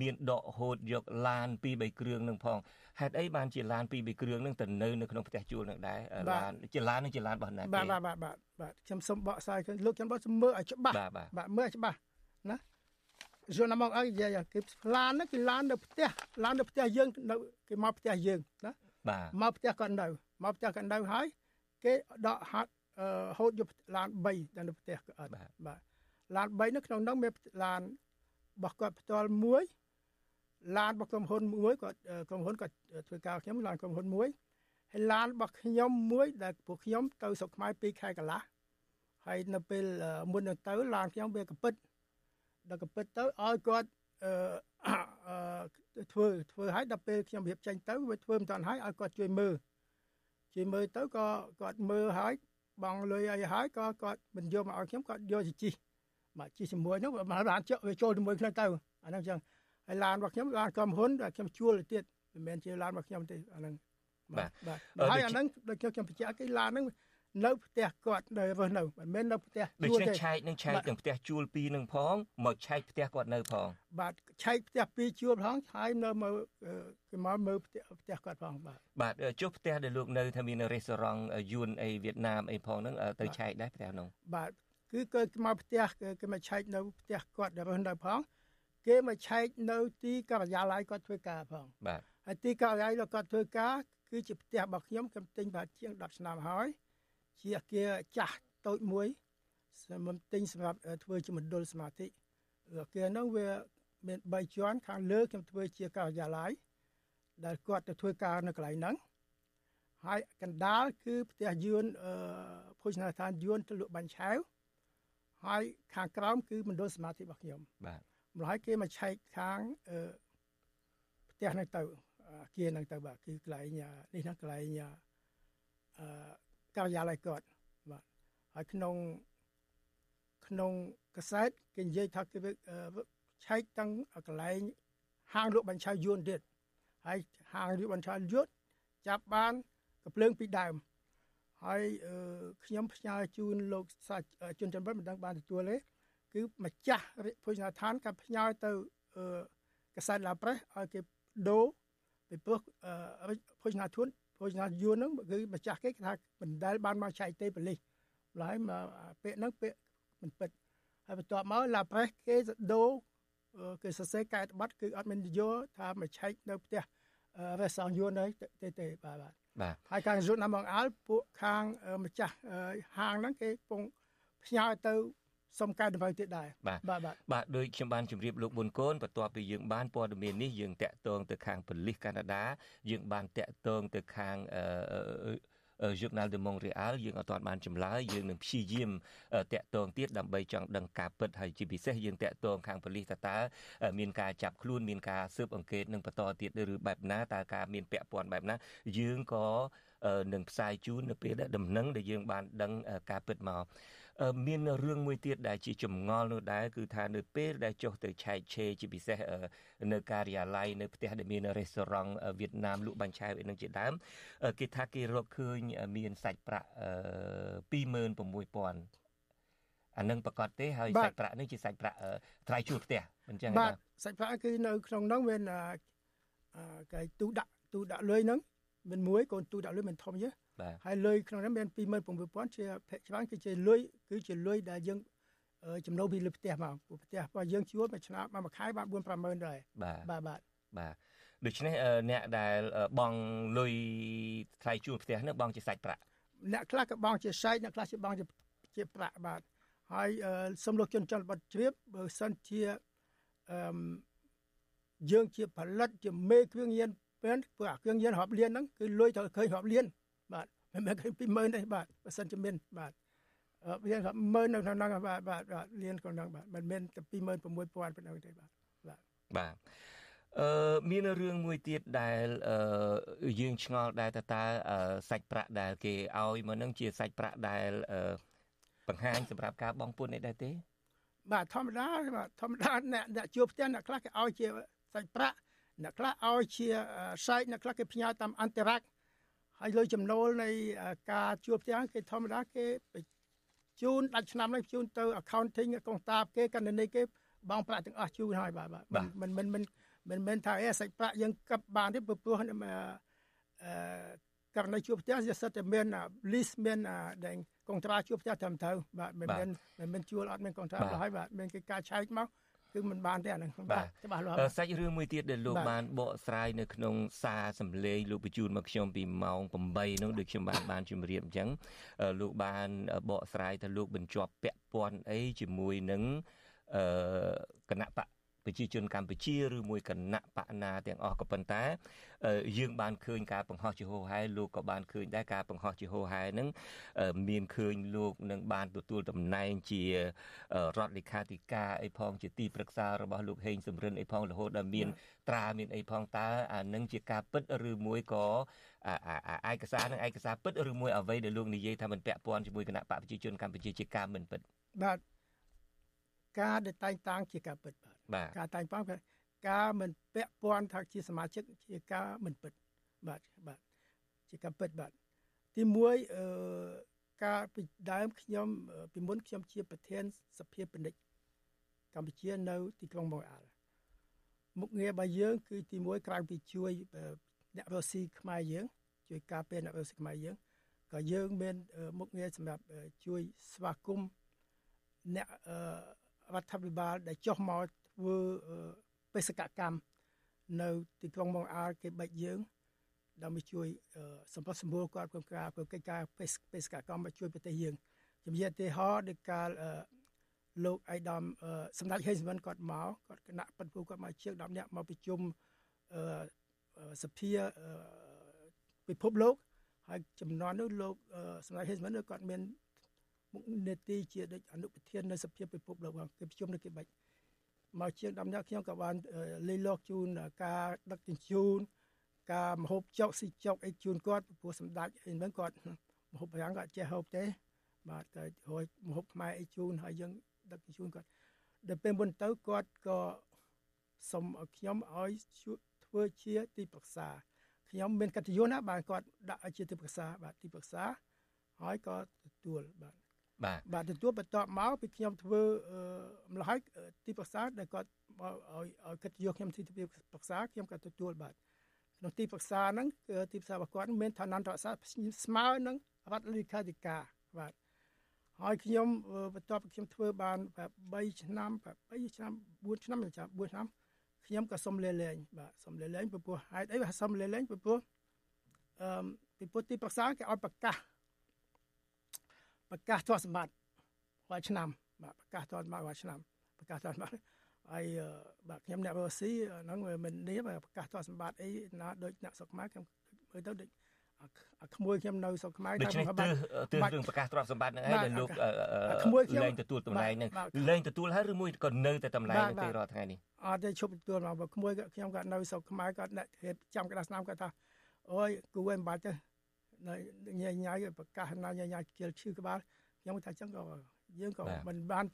មានដកហូតយកឡានពីរបីគ្រឿងនឹងផងហេតុអីបានជាឡានពីរបីគ្រឿងនឹងទៅនៅនៅក្នុងផ្ទះជួលនឹងដែរឡានជាឡាននឹងជាឡានរបស់ណាបាទបាទបាទបាទបាទខ្ញុំសូមបកស្រាយលោកចាំបាត់មើលឲ្យច្បាស់បាទមើលឲ្យច្បាស់ណាយល់ណាមកអីនិយាយគេឡានហ្នឹងគឺឡាននៅផ្ទះឡាននៅផ្ទះយើងនៅគេមកផ្ទះយើងណា បាទមកផ្ទះគាត់នៅមកផ្ទះគាត់នៅហើយគេដកហាត់ហូតយកឡាន3ដល់នៅផ្ទះគាត់បាទឡាន3នៅក្នុងនោះមានឡានរបស់គាត់ផ្ទាល់មួយឡានរបស់ក្រុមហ៊ុនមួយគាត់ក្រុមហ៊ុនគាត់ធ្វើការខ្ញុំឡានក្រុមហ៊ុនមួយហើយឡានរបស់ខ្ញុំមួយដែលពួកខ្ញុំទៅស្រុកខ្មែរ2ខែកន្លះហើយនៅពេលមុនទៅឡានខ្ញុំវាកពិតដល់កពិតទៅឲ្យគាត់អឺ ធ្វើធ្វើឲ្យដល់ពេលខ្ញុំរៀបចេញទៅវាធ្វើមិនតាន់ឲ្យឲ្យគាត់ជួយមើលជួយមើលទៅក៏គាត់មើលឲ្យបងលុយអីហើយក៏គាត់មិនយកមកឲ្យខ្ញុំគាត់យកទៅជីមកជីជាមួយនោះមកឡានជក់វាចូលជាមួយគ្នាទៅអាហ្នឹងចឹងហើយឡានរបស់ខ្ញុំឡានក្រុមហ៊ុនដែលខ្ញុំជួលទៅទៀតមិនមែនជាឡានរបស់ខ្ញុំទេអាហ្នឹងបាទបាទហើយអាហ្នឹងដូចខ្ញុំបញ្ជាក់គេឡានហ្នឹង នៅផ្ទះគាត់នៅរស់នៅមិនមែននៅផ្ទះជួលទេដូច្នេះឆែកនឹងឆែកទាំងផ្ទះជួលពីរនឹងផងមកឆែកផ្ទះគាត់នៅផងបាទឆែកផ្ទះពីរជួលផងហើយនៅមើលគេមកមើលផ្ទះផ្ទះគាត់ផងបាទបាទចុះផ្ទះដែលលោកនៅថាមានរេស្តូរ៉ង់យួនអីវៀតណាមអីផងហ្នឹងទៅឆែកដែរផ្ទះនោះបាទគឺគេមកផ្ទះគេមកឆែកនៅផ្ទះគាត់ដែលរស់នៅផង គេមកឆែកនៅទីការិយាល័យគាត់ធ្វើការផងបាទហើយទីការិយាល័យគាត់ធ្វើការគឺជាផ្ទះរបស់ខ្ញុំខ្ញុំទិញបាទជាង10ឆ្នាំហើយ ជាអគារចាស់តូចមួយសម្រាប់ទិញសម្រាប់ធ្វើជាមណ្ឌលសមាធិអគារហ្នឹងវាមាន3ជាន់ខាងលើខ្ញុំធ្វើជាការិយាល័យដែលគាត់ទៅធ្វើការនៅកន្លែងហ្នឹងហើយកណ្ដាលគឺផ្ទះយួនអឺភោជនីយដ្ឋានយួនទៅលក់បាញ់ឆាវហើយខាងក្រោមគឺមណ្ឌលសមាធិរបស់ខ្ញុំបាទម្ល៉េះគេមកឆែកខាងអឺផ្ទះហ្នឹងទៅអាគារហ្នឹងទៅបាទគឺកន្លែងនេះហ្នឹងកន្លែងអឺ ការិយាល័យគាត់បាទហើយក្នុងក្នុងកសែតគេនិយាយថាគេឆែកតាំងកន្លែងហាងលក់បញ្ឆៅយួនទៀតហើយហាងលក់បញ្ឆៅយួនចាប់បានកភ្លើងពីដើមហើយខ្ញុំផ្ញើជូនលោកសាច់ជនចំនួនមិនដឹងបានទទួលទេគឺម្ចាស់ភោជនីយដ្ឋានក៏ផ្ញើទៅកសែតឡាប្រេសឲ្យគេដូរពីព្រោះភោជនីយដ្ឋាន ភោជនីយួនហ្នឹងគឺម្ចាស់គេថាមិនដែលបានមកចែកទេប៉លិសម្ល៉េះមកពាក្យហ្នឹងពាក្យមិនពិតហើយបន្ទាប់មកឡាប្រេសគេដូរគេសរសេរកែប័ណ្ណគឺអត់មានយកថាមកឆែកនៅផ្ទះរេសងយួនទេទេបាទបាទបាទហើយខាងយួនណាមកអើពួកខាងម្ចាស់ហាងហ្នឹងគេពងផ្ញើទៅ សុំកែតម្រូវទៀតដែរបាទបាទបាទដោយខ្ញុំបានជម្រាបលោកប៊ុនកូនបន្ទាប់ពីយើងបានព័ត៌មាននេះយើងតាក់ទងទៅខាងប៉ូលីសកាណាដាយើងបានតាក់ទងទៅខាងអឺ Journal de Montréal យើងអត់ទាន់បានចម្លើយយើងនឹងព្យាយាមតាក់ទងទៀតដើម្បីចង់ដឹងការពិតហើយជាពិសេសយើងតាក់ទងខាងប៉ូលីសតើមានការចាប់ខ្លួនមានការស៊ើបអង្កេតនឹងបន្តទៀតឬបែបណាតើការមានពាក់ព័ន្ធបែបណា យើងក៏នឹងផ្សាយជូននៅពេលដែលដំណឹងដែលយើងបានដឹងការពិតមក មានរឿងមួយទៀតដែលជាចម្ងល់នោះដែរគឺថានៅពេលដែលចុះទៅឆែកឆេរជាពិសេសនៅការិយាល័យនៅផ្ទះដែលមានរេស្តូរ៉ង់វៀតណាមលក់បាញ់ឆែវអីនឹងជាដើមគេថាគេរកឃើញមានសាច់ប្រាក់26000អានឹងប្រកាសទេហើយសាច់ប្រាក់នេះជាសាច់ប្រាក់ថ្លៃជួលផ្ទះមិនចឹងបាទសាច់ប្រាក់គឺនៅក្នុងនោះមានគេទូដាក់ទូដាក់លុយហ្នឹងមិនមួយកូនទូដាក់លុយមិនធំទេ ហើយលុយក្នុងនោះមាន26000ជាភាគច្រើនគឺជាលុយគឺជាលុយដែលយើងចំណូលពីលើផ្ទះមកផ្ទះរបស់យើងជួលមួយឆ្នាំមួយខែបាន4 50000ដែរបាទបាទបាទដូច្នេះអ្នកដែលបងលុយថ្លៃជួលផ្ទះនោះបងជាសាច់ប្រាក់អ្នកខ្លះក៏បងជាសាច់អ្នកខ្លះជាបងជាជាប្រាក់បាទហើយសូមលោកជនជនបត់ជ្រាបបើសិនជាអឺយើងជាផលិតជាមេគ្រឿងញៀនពេលព្រោះអាគ្រឿងញៀនរាប់លានហ្នឹងគឺលុយទៅឃើញរាប់លានបាទ មិនមែនឃើញ20000ទេបាទបើសិនជាមានបាទវារាប់ម៉ឺននៅក្នុងហ្នឹងបាទបាទលានក្នុងហ្នឹងបាទមិនមែនតែ26000ប៉ុណ្ណឹងទេបាទបាទបាទអឺមានរឿងមួយទៀតដែលអឺយើងឆ្ងល់ដែរតើតើសាច់ប្រាក់ដែលគេឲ្យមកនឹងជាសាច់ប្រាក់ដែលអឺបង្ហាញសម្រាប់ការបងពុននេះដែរទេបាទធម្មតាបាទធម្មតាអ្នកអ្នកជួបផ្ទះអ្នកខ្លះគេឲ្យជាសាច់ប្រាក់អ្នកខ្លះឲ្យជាសាច់អ្នកខ្លះគេផ្ញើតាមអន្តរជាតិ ហើយលុយចំណូលនៃការជួបផ្ទះគេធម្មតាគេជូនដាច់ឆ្នាំនេះជូនទៅ accounting កងតាបគេកណ្ដនីគេបងប្រាក់ទាំងអស់ជូនហើយបាទមិនមិនមិនមិនមែនថាអេសាច់ប្រាក់យើងកັບបានទេព្រោះអឺករណីជួបផ្ទះវាសិតតែមាន list មានដែលកងត្រាជួបផ្ទះត្រឹមត្រូវបាទមិនមែនមិនមែនជួលអត់មានកងត្រាឡើយបាទមានគេការឆែកមក គឺមិនបានទេអាហ្នឹងបាទច្បាស់លាស់សាច់រឿងមួយទៀតដែលលោកបានបកស្រាយនៅក្នុងសារសម្លេងលោកបញ្ជូនមកខ្ញុំពីម៉ោង8នោះដូចខ្ញុំបានបានជម្រាបអញ្ចឹងលោកបានបកស្រាយថាលោកបញ្ជាប់ពាក់ព័ន្ធអីជាមួយនឹងអឺគណៈបក ប្រជាជនកម្ពុជាឬមួយគណៈបកណាទាំងអស់ក៏ប៉ុន្តែយើងបានឃើញការបង្ហោះជាហោហែលោកក៏បានឃើញដែរការបង្ហោះជាហោហែហ្នឹងមានឃើញលោកនឹងបានទទួលតំណែងជារដ្ឋលេខាធិការអីផងជាទីប្រឹក្សារបស់លោកហេងសំរិនអីផងរហូតដល់មានត្រាមានអីផងតើអានឹងជាការពិតឬមួយក៏ឯកសារនឹងឯកសារពិតឬមួយអ្វីដែលលោកនិយាយថាមិនពាក់ព័ន្ធជាមួយគណៈបកប្រជាជនកម្ពុជាជាការមិនពិតបាទ ការដែលតែងតាំងជាការពិតបាទការតែងតាំងការមិនពាក់ព័ន្ធថាជាសមាជិកជាការមិនពិតបាទបាទជាការពិតបាទទី1អឺការពីដើមខ្ញុំពីមុនខ្ញុំជាប្រធានសភាពាណិជ្ជកម្ពុជានៅ ទីក្រុងម៉ូអាល់មុខងាររបស់យើង គឺទី1ក្រៅពីជួយអ្នករស់ស៊ីខ្មែរយើង ជួយការពារអ្នករស់ស៊ីខ្មែរយើងក៏យើងមានមុខងារសម្រាប់ជួយស្វាគមន៍អ្នក រដ្ឋាភិបាលដែលចុះមកធ្វើបេសកកម្មនៅទីក្រុងម៉ុងអាលគេបាច់យើងដើម្បីជួយសម្ពោធសម្រួលគាត់ក្នុងការធ្វើកិច្ចការបេសកកម្មជួយប្រទេសយើងជំរាបទីហោដោយការលោកអៃដាមសម្ដេចហេសមិនគាត់មកគាត់គណៈប៉ុនពូគាត់មកជាង10នាក់មកប្រជុំសភាពិភពលោកហើយចំនួននោះលោកសម្ដេចហេសមិនគាត់មាន មុខនេតិជាដូចអនុប្រធាននៅសភាពិភពលោកគេប្រជុំនៅគេបាច់មកជាង10នាក់ខ្ញុំក៏បានលេខលោកជូនការដឹកជញ្ជូនការមហូបចុកស៊ីចុកអីជូនគាត់ព្រោះសម្ដេចអីហ្នឹងគាត់មហូបប្រាំងគាត់ចេះហូបទេបាទតែរួចមហូបខ្មែរអីជូនហើយយើងដឹកជញ្ជូនគាត់ដល់ពេលមុនទៅគាត់ក៏សុំឲ្យខ្ញុំឲ្យធ្វើជាទីប្រឹក្សាខ្ញុំមានកិត្តិយសណាបាទគាត់ដាក់ឲ្យជាទីប្រឹក្សាបាទទីប្រឹក្សាហើយក៏ទទួលបាទ បាទបាទទទួលបន្ទាប់មកពីខ្ញុំធ្វើម្ល៉េះហើយទីប្រឹក្សាដែលគាត់ឲ្យឲ្យកិត្តិយសខ្ញុំទីប្រឹក្សាខ្ញុំក៏ទទួលបាទក្នុងទីប្រឹក្សាហ្នឹងគឺទីប្រឹក្សារបស់គាត់មានឋានន្តរស័ក្តិស្មើនឹងរដ្ឋលេខាធិការបាទហើយខ្ញុំបន្ទាប់ពីខ្ញុំធ្វើបាន3ឆ្នាំ3ឆ្នាំ4ឆ្នាំចាំ4ឆ្នាំខ្ញុំក៏សុំលេលែងបាទសុំលេលែងព្រោះហេតុអីបាទសុំលេលែងព្រោះអឺពីពុទ្ធទីប្រឹក្សាគេឲ្យប្រកាស ប្រកាសទ្រព្យសម្បត្តិរាល់ឆ្នាំបាទប្រកាសទ្រព្យសម្បត្តិរាល់ឆ្នាំប្រកាសទ្រព្យសម្បត្តិហើយបាទខ្ញុំអ្នករស់ស៊ីហ្នឹងមិននេះប្រកាសទ្រព្យសម្បត្តិអីណាដូចអ្នកស្រុកខ្មែរខ្ញុំមើលទៅដូចអាក្មួយខ្ញុំនៅស្រុកខ្មែរតែខ្ញុំបាទទើបរឿងប្រកាសទ្រព្យសម្បត្តិហ្នឹងឯងដែលលោកក្មួយខ្ញុំលែងទទួលតំណែងហ្នឹងលែងទទួលហើយឬមួយក៏នៅតែតំណែងទេរាល់ថ្ងៃនេះអត់ទេឈប់ទទួលមកក្មួយខ្ញុំក៏នៅស្រុកខ្មែរក៏អ្នករៀបចំក្តារស្នាមគាត់ថាអូយគូឯងមិនបាច់ទេ ញ៉ៃញ៉ៃប្រកាសណាញ៉ៃញ៉ៃគៀលឈឺក្បាលខ្ញុំថាចឹងក៏យើងក៏មិនបាន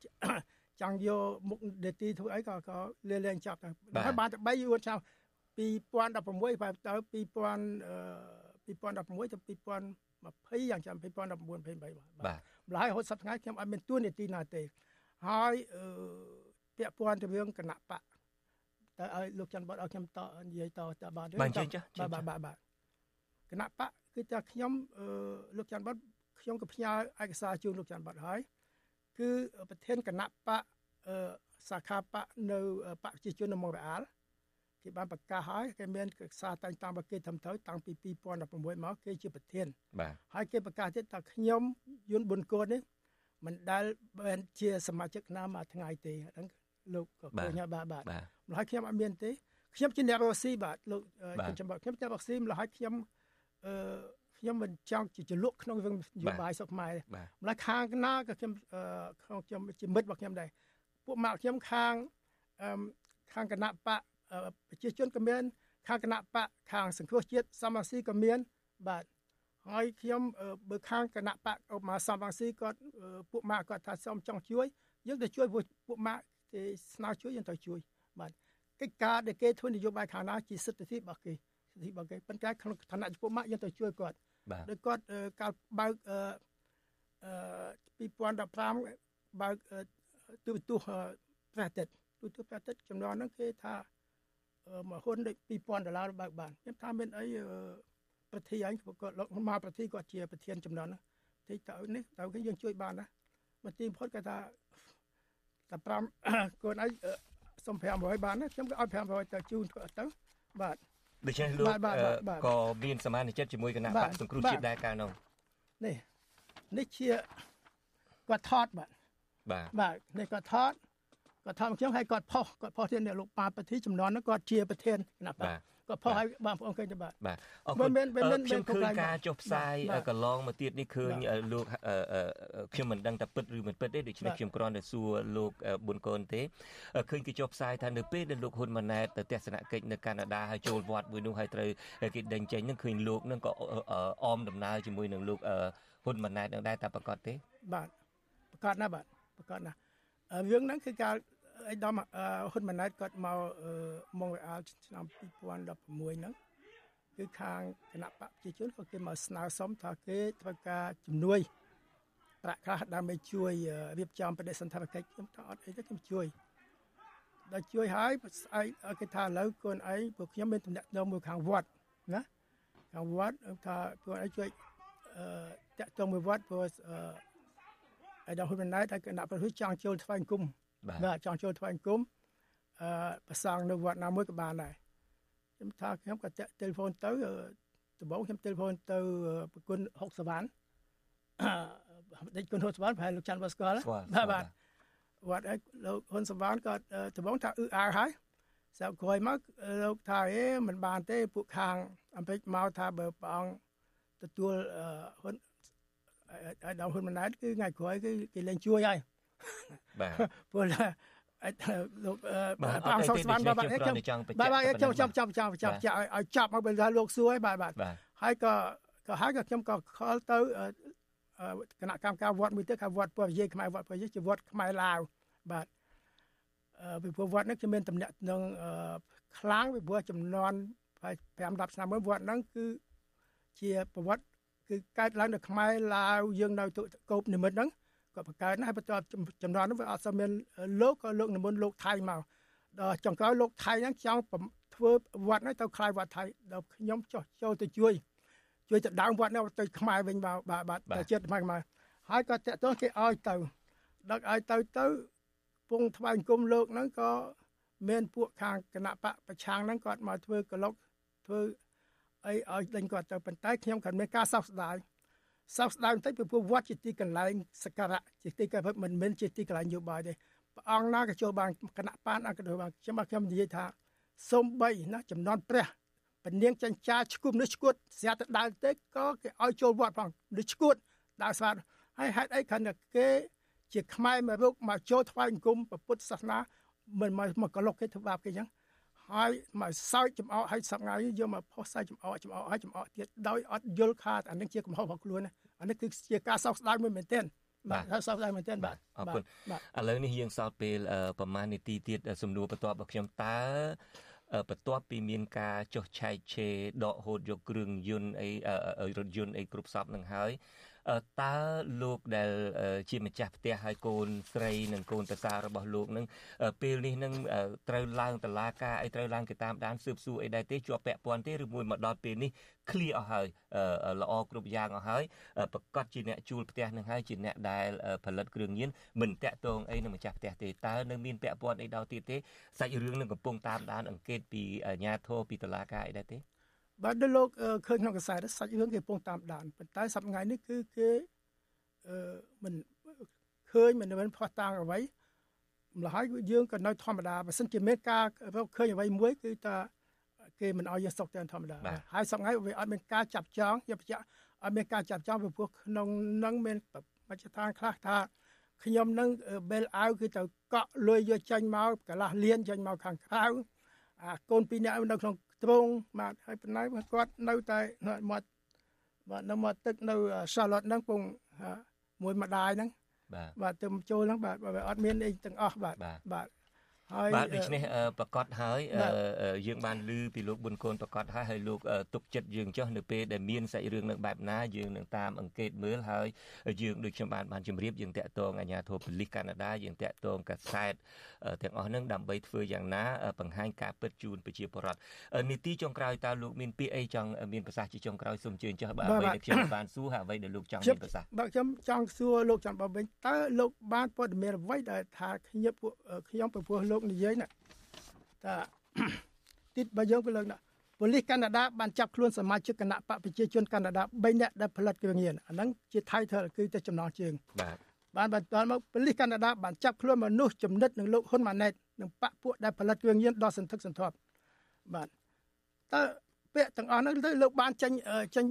ចង់យកមុខនេតិធ្វើអីក៏ក៏លាលែងចាប់តែហើយបានតែ3យួនឆ្នាំ2016បែបទៅ2000 2016ទៅ2020យ៉ាងចាំ2019 23បាទបាទម្ល៉េះរហូតសប្តាហ៍ថ្ងៃខ្ញុំអត់មានទួនាទីណាទេហើយពាក់ព័ន្ធទៅរឿងគណៈបកតើឲ្យលោកច័ន្ទបតឲ្យខ្ញុំតនិយាយតតបាទបាទបាទបាទបាទគណៈបក គឺថាខ្ញុំលោកច័ន្ទបតខ្ញុំក៏ផ្ញើឯកសារជូនលោកច័ន្ទបតហើយគឺប្រធានគណៈបកសាខាបកនៅបកប្រជាជននៅម៉ូរ៉ាល់គេគេបានប្រកាសហើយគេមានកិច្ចសារតែងតាំងរបស់គេត្រឹមត្រូវតាំងពី2016មកគេជាប្រធានបាទហើយគេប្រកាសទៀតថាខ្ញុំយុនប៊ុនកូននេះមិនដែលបានជាសមាជិកណាមួយថ្ងៃទេហ្នឹងលោកក៏ឃើញហើយបាទបាទបាទម្ល៉េះខ្ញុំអត់មានទេខ្ញុំជាអ្នករស់ស៊ីបាទលោកអឺបាទខ្ញុំខ្ញុំអ្នករស់ស៊ីម្ល៉េះហើយខ្ញុំ អឺខ្ញុំមិនចង់ជាចលក់ក្នុងរឿងនយោបាយសុខខ្មែរទេបាទម្ល៉េះខាងណាក៏ខ្ញុំអឺក្នុងខ្ញុំជាមិត្តរបស់ខ្ញុំដែរពួកម៉ាក់ខ្ញុំខាងអឺខាងគណៈបកអឺប្រជាជនក៏មាន ខាងគណៈបកខាងសង្គ្រោះជាតិសមរស៊ីក៏មានបាទហើយខ្ញុំអឺបើខាងគណៈបកឧបមាសមរស៊ីគាត់អឺពួកម៉ាក់គាត់ថាសូមចង់ជួយយើងទៅជួយពួកពួកម៉ាក់គេស្នើជួយយើងទៅជួយបាទកិច្ចការដែលគេធ្វើនយោបាយខាងណាជាសិទ្ធិរបស់គេ សិទ្ធិរបស់គេប៉ុន្តែក្នុងឋានៈជាពួកម៉ាក់យើងទៅជួយគាត់បាទដោយគាត់អឺកាលបើកអឺអឺ2015បើកអឺទូរទស្សន៍អឺព្រះអាទិត្យទូរទស្សន៍ព្រះអាទិត្យចំនួនហ្នឹងគេថាអឺមកហ៊ុនដូច2000ដុល្លារបើកបានខ្ញុំថាមានអីអឺប្រធានអញគាត់លោកមកប្រធានគាត់ជាប្រធានចំនួនហ្នឹងទីទៅនេះទៅគេយើងជួយបានណាមកទីបំផុតគាត់ថាតែ5កូនអីអឺសុំ500បានណាខ្ញុំក៏ឲ្យ500ទៅជូនគាត់ទៅបាទ ដូច្នេះលោកបាទបាទអឺបាទក៏មានសមាជិកជាមួយគណៈបាទបកសង្គ្រោះបាទជាតិដែរកាលនោះនេះនេះជាគាត់ថតបាទបាទបាទនេះគាត់ថតគាត់ថតមកខ្ញុំឲ្យគាត់ផុសគាត់ផុសទៀតអ្នកលោកប៉ាប្រធានចំនួនហ្នឹងគាត់ជាប្រធានគណៈបក គាត់ផុសឲ្យបងប្អូនឃើញទៅបាទបាទអរគុណមិនមែនមិនមែនអឺខ្ញុំមិនឃើញគ្រប់ការចុះផ្សាយបាទកន្លងមកទៀតនេះឃើញបាទអឺលោកអឺអឺអឺខ្ញុំមិនដឹងថាពិតឬមិនពិតទេដូច្នេះបាទខ្ញុំគ្រាន់តែសួរលោកអឺប៊ុនកូនទេអឺឃើញគេចុះផ្សាយថានៅពេលដែលលោកហ៊ុនម៉ាណែតទៅទស្សនកិច្ចនៅកាណាដាហើយចូលវត្តមួយនោះហើយត្រូវគេដេញចេញនឹងឃើញលោកនឹងក៏អឺអឺអមដំណើរជាមួយនឹងលោកអឺហ៊ុនម៉ាណែតនឹងដែរតែប្រកាសទេបាទប្រកាសណាបាទប្រកាសណាអឺរឿងហ្នឹងគឺការ អៃដាមអឺហ៊ុនម៉ាណែតគាត់មកអឺមកអាលឆ្នាំ2016ហ្នឹងគឺខាងគណៈបកប្រជាជនក៏គេមកស្នើសុំថាគេធ្វើការជំនួយប្រាក់ខ្លះដើម្បីជួយអឺរៀបចំបដិសណ្ឋារកិច្ចខ្ញុំថាអត់អីទេខ្ញុំជួយដល់ជួយហើយស្អែកគេថាឥឡូវកូនអីពួកខ្ញុំមានតំណែងនៅមួយខាងវត្តណាខាងវត្តថាកូនអីជួយអឺតាក់ទងមួយវត្តព្រោះអឺហើយដល់ហ៊ុនម៉ាណែតហើយគណៈប្រតិចង់ចូលថ្វាយគុំ បាទបាទចង់ចូលថ្វាយគុំអឺប្រសងនៅវត្តណាមួយក៏បានដែរខ្ញុំថាខ្ញុំក៏តាក់ទូរស័ព្ទទៅអឺដំបូងខ្ញុំទូរស័ព្ទទៅអឺប្រគុណ60សវណ្ណអឺដេចគុណ60សវណ្ណប្រហែលលោកច័ន្ទបស្គាល់ស្គាល់បាទបាទវត្តឯលោកហ៊ុនសវណ្ណក៏អឺដំបូងថាអ៊ឺអើហើយស្រាប់ក្រោយមកលោកថាអេមិនបានទេពួកខាងអាមេរិកមកថាបើព្រះអង្គទទួលអឺហ៊ុនឲ្យដល់ហ៊ុនម៉ាណែតគឺថ្ងៃក្រោយគឺគេលែងជួយហើយ បាទព្រោះអត់លោកអឺបាទព្រះអង្គសុំស្មានអបាទត់បាទទេខ្ញុំទេខ្ញុំគ្រាន់តែចង់បញ្ជាក់បាទបាទតែប៉ុណ្ណឹខ្ញុំងចាប់ចាប់ចាប់ចាប់បាទចាប់ឲ្យឲ្យចាប់មកពេលថាលោកសួរហើយបាទបាទបាទហើយក៏ក៏ហើយក៏ខ្ញុំក៏ខលទៅអឺអឺគណៈកម្មការវត្តមួយទៀតគឺវត្តពរយាយខ្មែរវត្តពរយាយជាវត្តខ្មែរឡាវបាទអឺពីព្រោះវត្តនេះគឺមានតំណែងនឹងអឺខ្លាំងពីព្រោះចំនួន5 10ឆ្នាំមុនវត្តហ្នឹងគឺជាប្រវត្តិគឺកើតឡើងនៅខ្មែរឡាវយើងនៅទុកោបនិមិត្តហ្នឹង ក៏បង្កើតណាស់ហើយបន្ទាប់ចំនួនហ្នឹងវាអត់សូវមានលោកក៏លោកនិមន្តលោកថៃមកដល់ចុងក្រោយលោកថៃហ្នឹងចង់ធ្វើវត្តហ្នឹងទៅខ្លាយវត្តថៃដល់ខ្ញុំចុះចូលទៅជួយជួយទៅដើមវត្តនោះទៅខ្មែរវិញមកបាទបាទទៅចិត្តខ្មែរខ្មែរហើយក៏តាក់ទងគេឲ្យទៅដឹកឲ្យទៅទៅពងថ្វាយអង្គមលោកហ្នឹងក៏មានពួកខាងគណៈបកប្រឆាំងហ្នឹងគាត់មកធ្វើក្លុកធ្វើអីឲ្យដេញគាត់ទៅប៉ុន្តែខ្ញុំក៏មានការសោកស្ដាយ សោកស្ដាយបន្តិចពីព្រោះវត្តជាទីកន្លែងសក្ការៈជាទីកន្លែងមិនមែនជាទីកន្លែងនយោបាយទេព្រះអង្គណាក៏ចូលបានគណៈបានអង្គទៅបានខ្ញុំមកខ្ញុំនិយាយថាសូម្បីណាចំនួនព្រះពនាងចិញ្ចាឈ្គុំនេះឈួតស្រាប់តែដើរទៅក៏គេឲ្យចូលវត្តផងនេះឈួតដើរស្វាតហើយហេតុអីគ្រាន់តែគេ ជាខ្មែរមករុកមកចូលថ្វាយអង្គមពុទ្ធសាសនាមិនមកមកកលុកគេធ្វើបាបគេអញ្ចឹង ហើយមកសើចចំអកឲ្យសប្ងៃយកមកផុសសើចចំអកចំអកឲ្យចំអកទៀតដោយអត់យល់ខាតអានេះជាកំហុសរបស់ខ្លួនណាអានេះគឺជាការសោកស្ដាយមួយមែនទែនបាទសោកស្ដាយមែនទែនបាទអរគុណបាទឥឡូវនេះយើងសល់ពេលអឺប្រហែលនាទីទៀតអឺសំណួរបន្ទាប់របស់ខ្ញុំតើអឺបន្ទាប់ពីមានការចុះឆែកឆេរដកហូតយកគ្រឿងយន្តអីអឺអឺរថយន្តអីគ្រប់សពនឹងហើយ តើលោកដែលជាម្ចាស់ផ្ទះហើយកូនស្រីនិងកូនប្រសាររបស់លោកនឹងពេលនេះនឹងត្រូវឡើងតឡាការអីត្រូវឡើងទៅតាមដានស៊ើបសួរអីដែរទេជាប់ពាក់ព័ន្ធទេឬមួយមកដល់ពេលនេះឃ្លៀអស់ហើយល្អគ្រប់យ៉ាងអស់ហើយប្រកាសជាអ្នកជួលផ្ទះនឹងហើយជាអ្នកដែលផលិតគ្រឿងញៀនមិនតាក់ទងអីនឹងម្ចាស់ផ្ទះទេតើនៅមានពាក់ព័ន្ធអីដល់ទៀតទេសាច់រឿងនឹងកំពុងតាមដានអង្កេតពីអាជ្ញាធរពីតុលាការអីដែរទេ បាទដល់លោកឃើញក្នុងកសែតសាច់រឿងគេកំពុងតាមដានប៉ុន្តែសប្តាហ៍នេះគឺគេអឺមិនឃើញមិនមិនផោះតាំងអ្វីម្ល៉េះហើយយើងក៏នៅធម្មតាបើសិនជាមានការឃើញអ្វីមួយគឺថាគេមិនឲ្យយើងសុកទៅធម្មតាហើយសប្តាហ៍វាអត់មានការចាប់ចងយកបញ្ជាក់អត់មានការចាប់ចងពីព្រោះក្នុងនឹងមានបច្ចុប្បន្នខ្លះថាខ្ញុំនឹងបេលអាវគឺទៅកក់លុយយកចាញ់មកកន្លះលានចាញ់មកខាងក្រៅអាកូនពីរនាក់នៅក្នុង ទ្រង់បាទហើយប៉ុន្តែគាត់នៅតែមាត់បាទនៅមាត់ទឹកនៅ Charlotte ហ្នឹងពងមួយម្ដាយហ្នឹងបាទបាទទៅចូលហ្នឹងបាទអត់មានអីទាំងអស់បាទបាទ ហើយបាទដូច្នេះប្រកាសហើយយើងបានឮពីលោកប៊ុនកូនប្រកាសហើយហើយលោកទុកចិត្តយើងចុះនៅពេលដែលមានសាច់រឿងនឹងបែបណាយើងនឹងតាមអង្កេតមើលហើយយើងដូចខ្ញុំបានបានជម្រាបយើងតាក់ទងអាជ្ញាធរប៉ូលីសកាណាដាយើងតាក់ទងកាសែតទាំងអស់ហ្នឹងដើម្បីធ្វើយ៉ាងណាបង្ហាញការពិតជូនប្រជាពលរដ្ឋនីតិចុងក្រោយតើលោកមានពាក្យអីចង់មានប្រសាសន៍ជាចុងក្រោយសូមជឿចុះបើអ្វីដែលខ្ញុំបានសួរហើយអ្វីដែលលោកចង់មានប្រសាសន៍បើខ្ញុំចង់សួរលោកចង់បើវិញតើលោកបានព័ត៌មានអ្វីដែលថាខ្ញុំខ្ញុំពពោះលោកនិយាយណាថាទីបើយើងទៅលើកណាប៉ូលីសកាណាដាបានចាប់ខ្លួនសមាជិកគណៈបកប្រជាជនកាណាដា3នាក់ដែលផលិតគ្រឿងញៀនអាហ្នឹងជា title គឺទៅចំណងជើងបាទបានបន្តមកប៉ូលីសកាណាដាបានចាប់ខ្លួនមនុស្សចំណិតនឹងលោកហ៊ុនម៉ាណែតនិងបកពួកដែលផលិតគ្រឿងញៀនដល់សន្ធឹកសន្ធាប់បាទតើពាក្យទាំងអស់ហ្នឹងទៅលោកបានចេញចេញ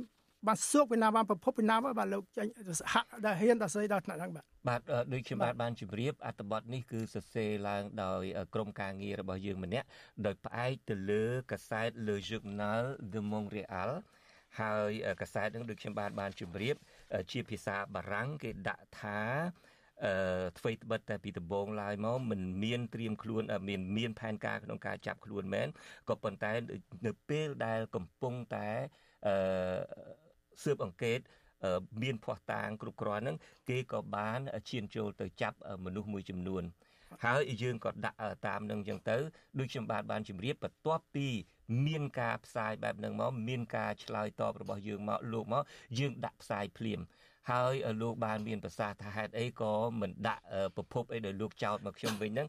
បានសួកពីណាបានប្រភពពីណាបាទលោកចេញសហដែលហ៊ានដល់ស្អីដល់ថ្នាក់ហ្នឹងបាទបាទដូចខ្ញុំបាទបានជម្រាបអត្ថបទនេះគឺសរសេរឡើងដោយក្រុមការងាររបស់យើងម្នាក់ដោយផ្អែកទៅលើកាសែត Le Journal de Montréal ហើយកសែតនឹងដូចខ្ញុំបានបានជម្រាប ជាភាសាបារាំងគេដាក់ថាអឺធ្វើត្បិតតែពីដំបូងឡើយមកមិនមានត្រៀមខ្លួនមានមានផែនការក្នុងការចាប់ខ្លួនមែនក៏ប៉ុន្តែនៅពេលដែលកំពុងតែអឺ ស៊ើបអង្កេតមានភ័ស្តុតាងគ្រប់គ្រាន់ហ្នឹងគេក៏បានឈានចូលទៅចាប់មនុស្សមួយចំនួន ហើយយើងក៏ដាក់តាមនឹងអញ្ចឹងទៅដូចខ្ញុំបានបានជម្រាបបន្ទាប់ពីមានការផ្សាយបែបហ្នឹងមកមានការឆ្លើយតបរបស់យើងមកលោកមកយើងដាក់ផ្សាយភ្លាមហើយលោកបានមានប្រសាសន៍ថាហេតុអីក៏មិនដាក់ប្រភពអីដោយលោកចោតមកខ្ញុំវិញហ្នឹង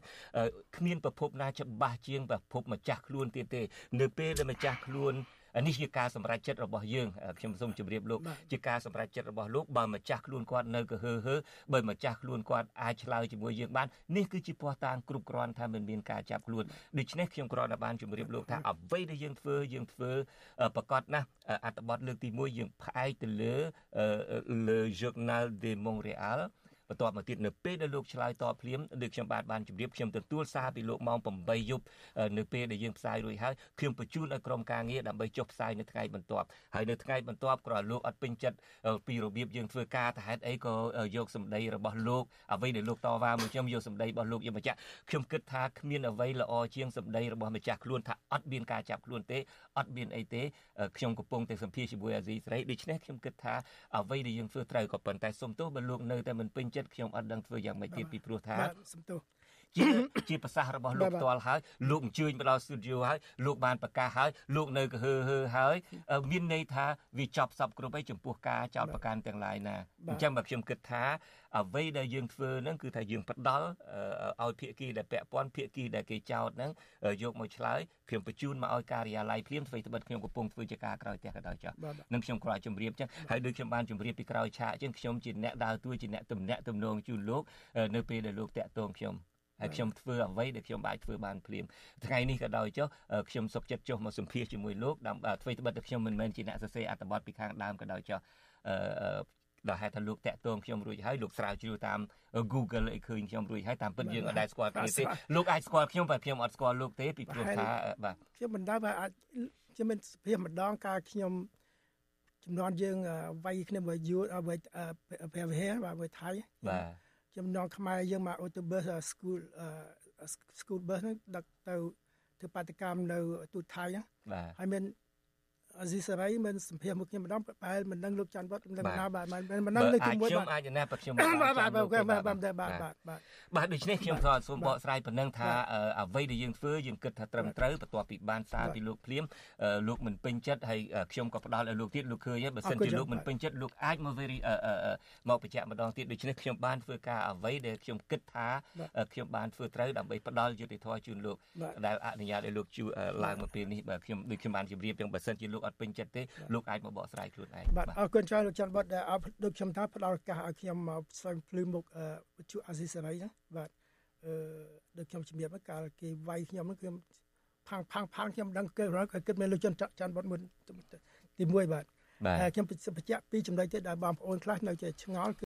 គ្មានប្រភពណាច្បាស់ជាងប្រភពម្ចាស់ខ្លួនទៀតទេ នៅពេលដែលម្ចាស់ខ្លួន នេះជាការសម្រេចចិត្តរបស់យើងខ្ញុំសូមជម្រាបលោកជាការសម្រេចចិត្តរបស់លោកបើម្ចាស់ខ្លួនគាត់នៅកហឺហឺបើម្ចាស់ខ្លួនគាត់អាចឆ្លើយជាមួយយើងបាននេះគឺជាពោះតាងគ្រប់គ្រាន់ថាមិនមានការចាប់ខ្លួនដូច្នេះខ្ញុំគ្រាន់តែបានជម្រាបលោកថាអ្វីដែលយើងធ្វើយើងធ្វើប្រកាសណាស់អត្ថបទលើកទី1យើងផ្អែកទៅលើលើ Journal de Montréal បន្ទាប់មកទៀតនៅពេលដែលលោកឆ្លើយតបភ្លាមដូចខ្ញុំបាទបានជម្រាបខ្ញុំទទួលសារពីលោកម៉ោង8យប់នៅពេលដែលយើងផ្សាយរួចហើយខ្ញុំបញ្ជូនឲ្យក្រុមការងារដើម្បីចុះផ្សាយនៅថ្ងៃបន្ទាប់ហើយនៅថ្ងៃបន្ទាប់គ្រាន់លោកអត់ពេញចិត្តពីរបៀបយើងធ្វើការទៅហេតុអីក៏យកសម្ដីរបស់លោកអ្វីដែលលោកតវ៉ាមកខ្ញុំយកសម្ដីរបស់លោកយកមកចាក់ខ្ញុំគិតថាគ្មានអ្វីល្អជាងសម្ដីរបស់ម្ចាស់ខ្លួនថាអត់មានការចាប់ខ្លួនទេ អត់មានអីទេខ្ញុំកំពុងតែសម្ភាសជាមួយអាស៊ីសេរីដូច្នេះខ្ញុំគិតថាអ្វីដែលយើងធ្វើត្រូវក៏ប៉ុន្តែសុំទោសបើលោកនៅតែមិនពេញចិត្តខ្ញុំអត់ដឹងធ្វើយ៉ាងម៉េចទៀតពីព្រោះថាសំទោស ជាជាប្រសាសន៍របស់លោកផ្ទាល់ហើយលោកអញ្ជើញមកដល់ស្ទូឌីយោហើយលោកបានប្រកាសហើយលោកនៅកហឺហឺហើយមានន័យថាវាចប់សពគ្រប់ហើយចំពោះការចោតប្រកាន់ទាំងឡាយណាអញ្ចឹងបើខ្ញុំគិតថាអ្វីដែលយើងធ្វើហ្នឹងគឺថាយើងផ្ដល់ឲ្យភាគីដែលពាក់ព័ន្ធភាគីដែលគេចោតហ្នឹងយកមកឆ្លើយខ្ញុំបញ្ជូនមកឲ្យការិយាល័យភ្លាមធ្វើត្បិតខ្ញុំកំពុងធ្វើជាការក្រោយផ្ទះក៏ដោយចុះនឹងខ្ញុំគ្រាន់ជម្រាបចឹងហើយដូចខ្ញុំបានជម្រាបពីក្រោយឆាកចឹងខ្ញុំជាអ្នកដើរតួជាអ្នកទំនាក់ទំនងជូនលោកនៅពេលដែលលោកតាក់ទងខ្ញុំ ហើយខ្ញុំធ្វើអ្វីដែលខ្ញុំអាចធ្វើបានភ្លាមថ្ងៃនេះក៏ដោយចុះខ្ញុំសុខចិត្តចុះមកសម្ភាសជាមួយលោកដើម្បីធ្វើត្បិតតែខ្ញុំមិនមែនជាអ្នកសរសេរអត្ថបទពីខាងដើមក៏ដោយចុះអឺដល់ហេតុថាលោកតាក់ទងខ្ញុំរួចហើយលោកស្រាវជ្រាវតាម Google អីឃើញខ្ញុំរួចហើយតាមពិតយើងអត់ដែលស្គាល់គ្នាទេលោកអាចស្គាល់ខ្ញុំតែខ្ញុំអត់ស្គាល់លោកទេពីព្រោះថាបាទខ្ញុំមិនដឹងថាអាចខ្ញុំមានសភាម្ដងកាលខ្ញុំចំនួនយើងវាយគ្នាមួយយូរវាយព្រះវិហារបាទថៃបាទ ចំណងខ្មែរយើងមកអូតូប៊ឺស school school bus ហ្នឹងដឹកទៅធ្វើបាតកម្មនៅទូថៃហ្នឹងបាទហើយមាន អាស៊ីសេរីមិនសម្ភារមកខ្ញុំម្ដងបែរមិនដឹងលោកច័ន្ទវត្តមិនដឹងណាបាទមិនដឹងនៅជាមួយខ្ញុំអាចណាប្រខ្ញុំបាទបាទបាទបាទបាទបាទដូច្នេះខ្ញុំក៏សូមបកស្រាយប៉ុណ្ណឹងថាអ្វីដែលយើងធ្វើយើងគិតថាត្រឹមត្រូវបន្ទាប់ពីបានសារពីលោកភ្លាមលោកមិនពេញចិត្តហើយខ្ញុំក៏ផ្ដល់ឲ្យលោកទៀតលោកឃើញហើយបើសិនជាលោកមិនពេញចិត្តលោកអាចមក very មកបញ្ជាក់ម្ដងទៀតដូច្នេះខ្ញុំបានធ្វើការអ្វីដែលខ្ញុំគិតថាខ្ញុំបានធ្វើត្រូវដើម្បីផ្ដល់យុត្តិធម៌ជូនលោកដែលអនុញ្ញាតឲ្យលោកជួឡើងមកពេលនេះបើខ្ញុំដូចខ្ញុំបានជម្រាបទាំងបើសិនជាលោកអត់ពេញចិត្តទេលោកអាចមកបកស្រាយខ្លួនឯងបាទអរគុណច្រើនលោកច័ន្ទបុតដែលដូចខ្ញុំថាផ្ដល់ឱកាសឲ្យខ្ញុំមកផ្សាយភ្លឺមុខវិទ្យុអាស៊ីសេរីណាបាទអឺដូចខ្ញុំជំរាបកាលគេវាយខ្ញុំហ្នឹងគឺផាំងផាំងផាំងខ្ញុំដឹងគេគិតមានលោកច័ន្ទច័ន្ទបុតមួយទី1បាទខ្ញុំបញ្ជាក់ពីចំណុចទៀតដែលបងប្អូនខ្លះនៅជាឆ្ងល់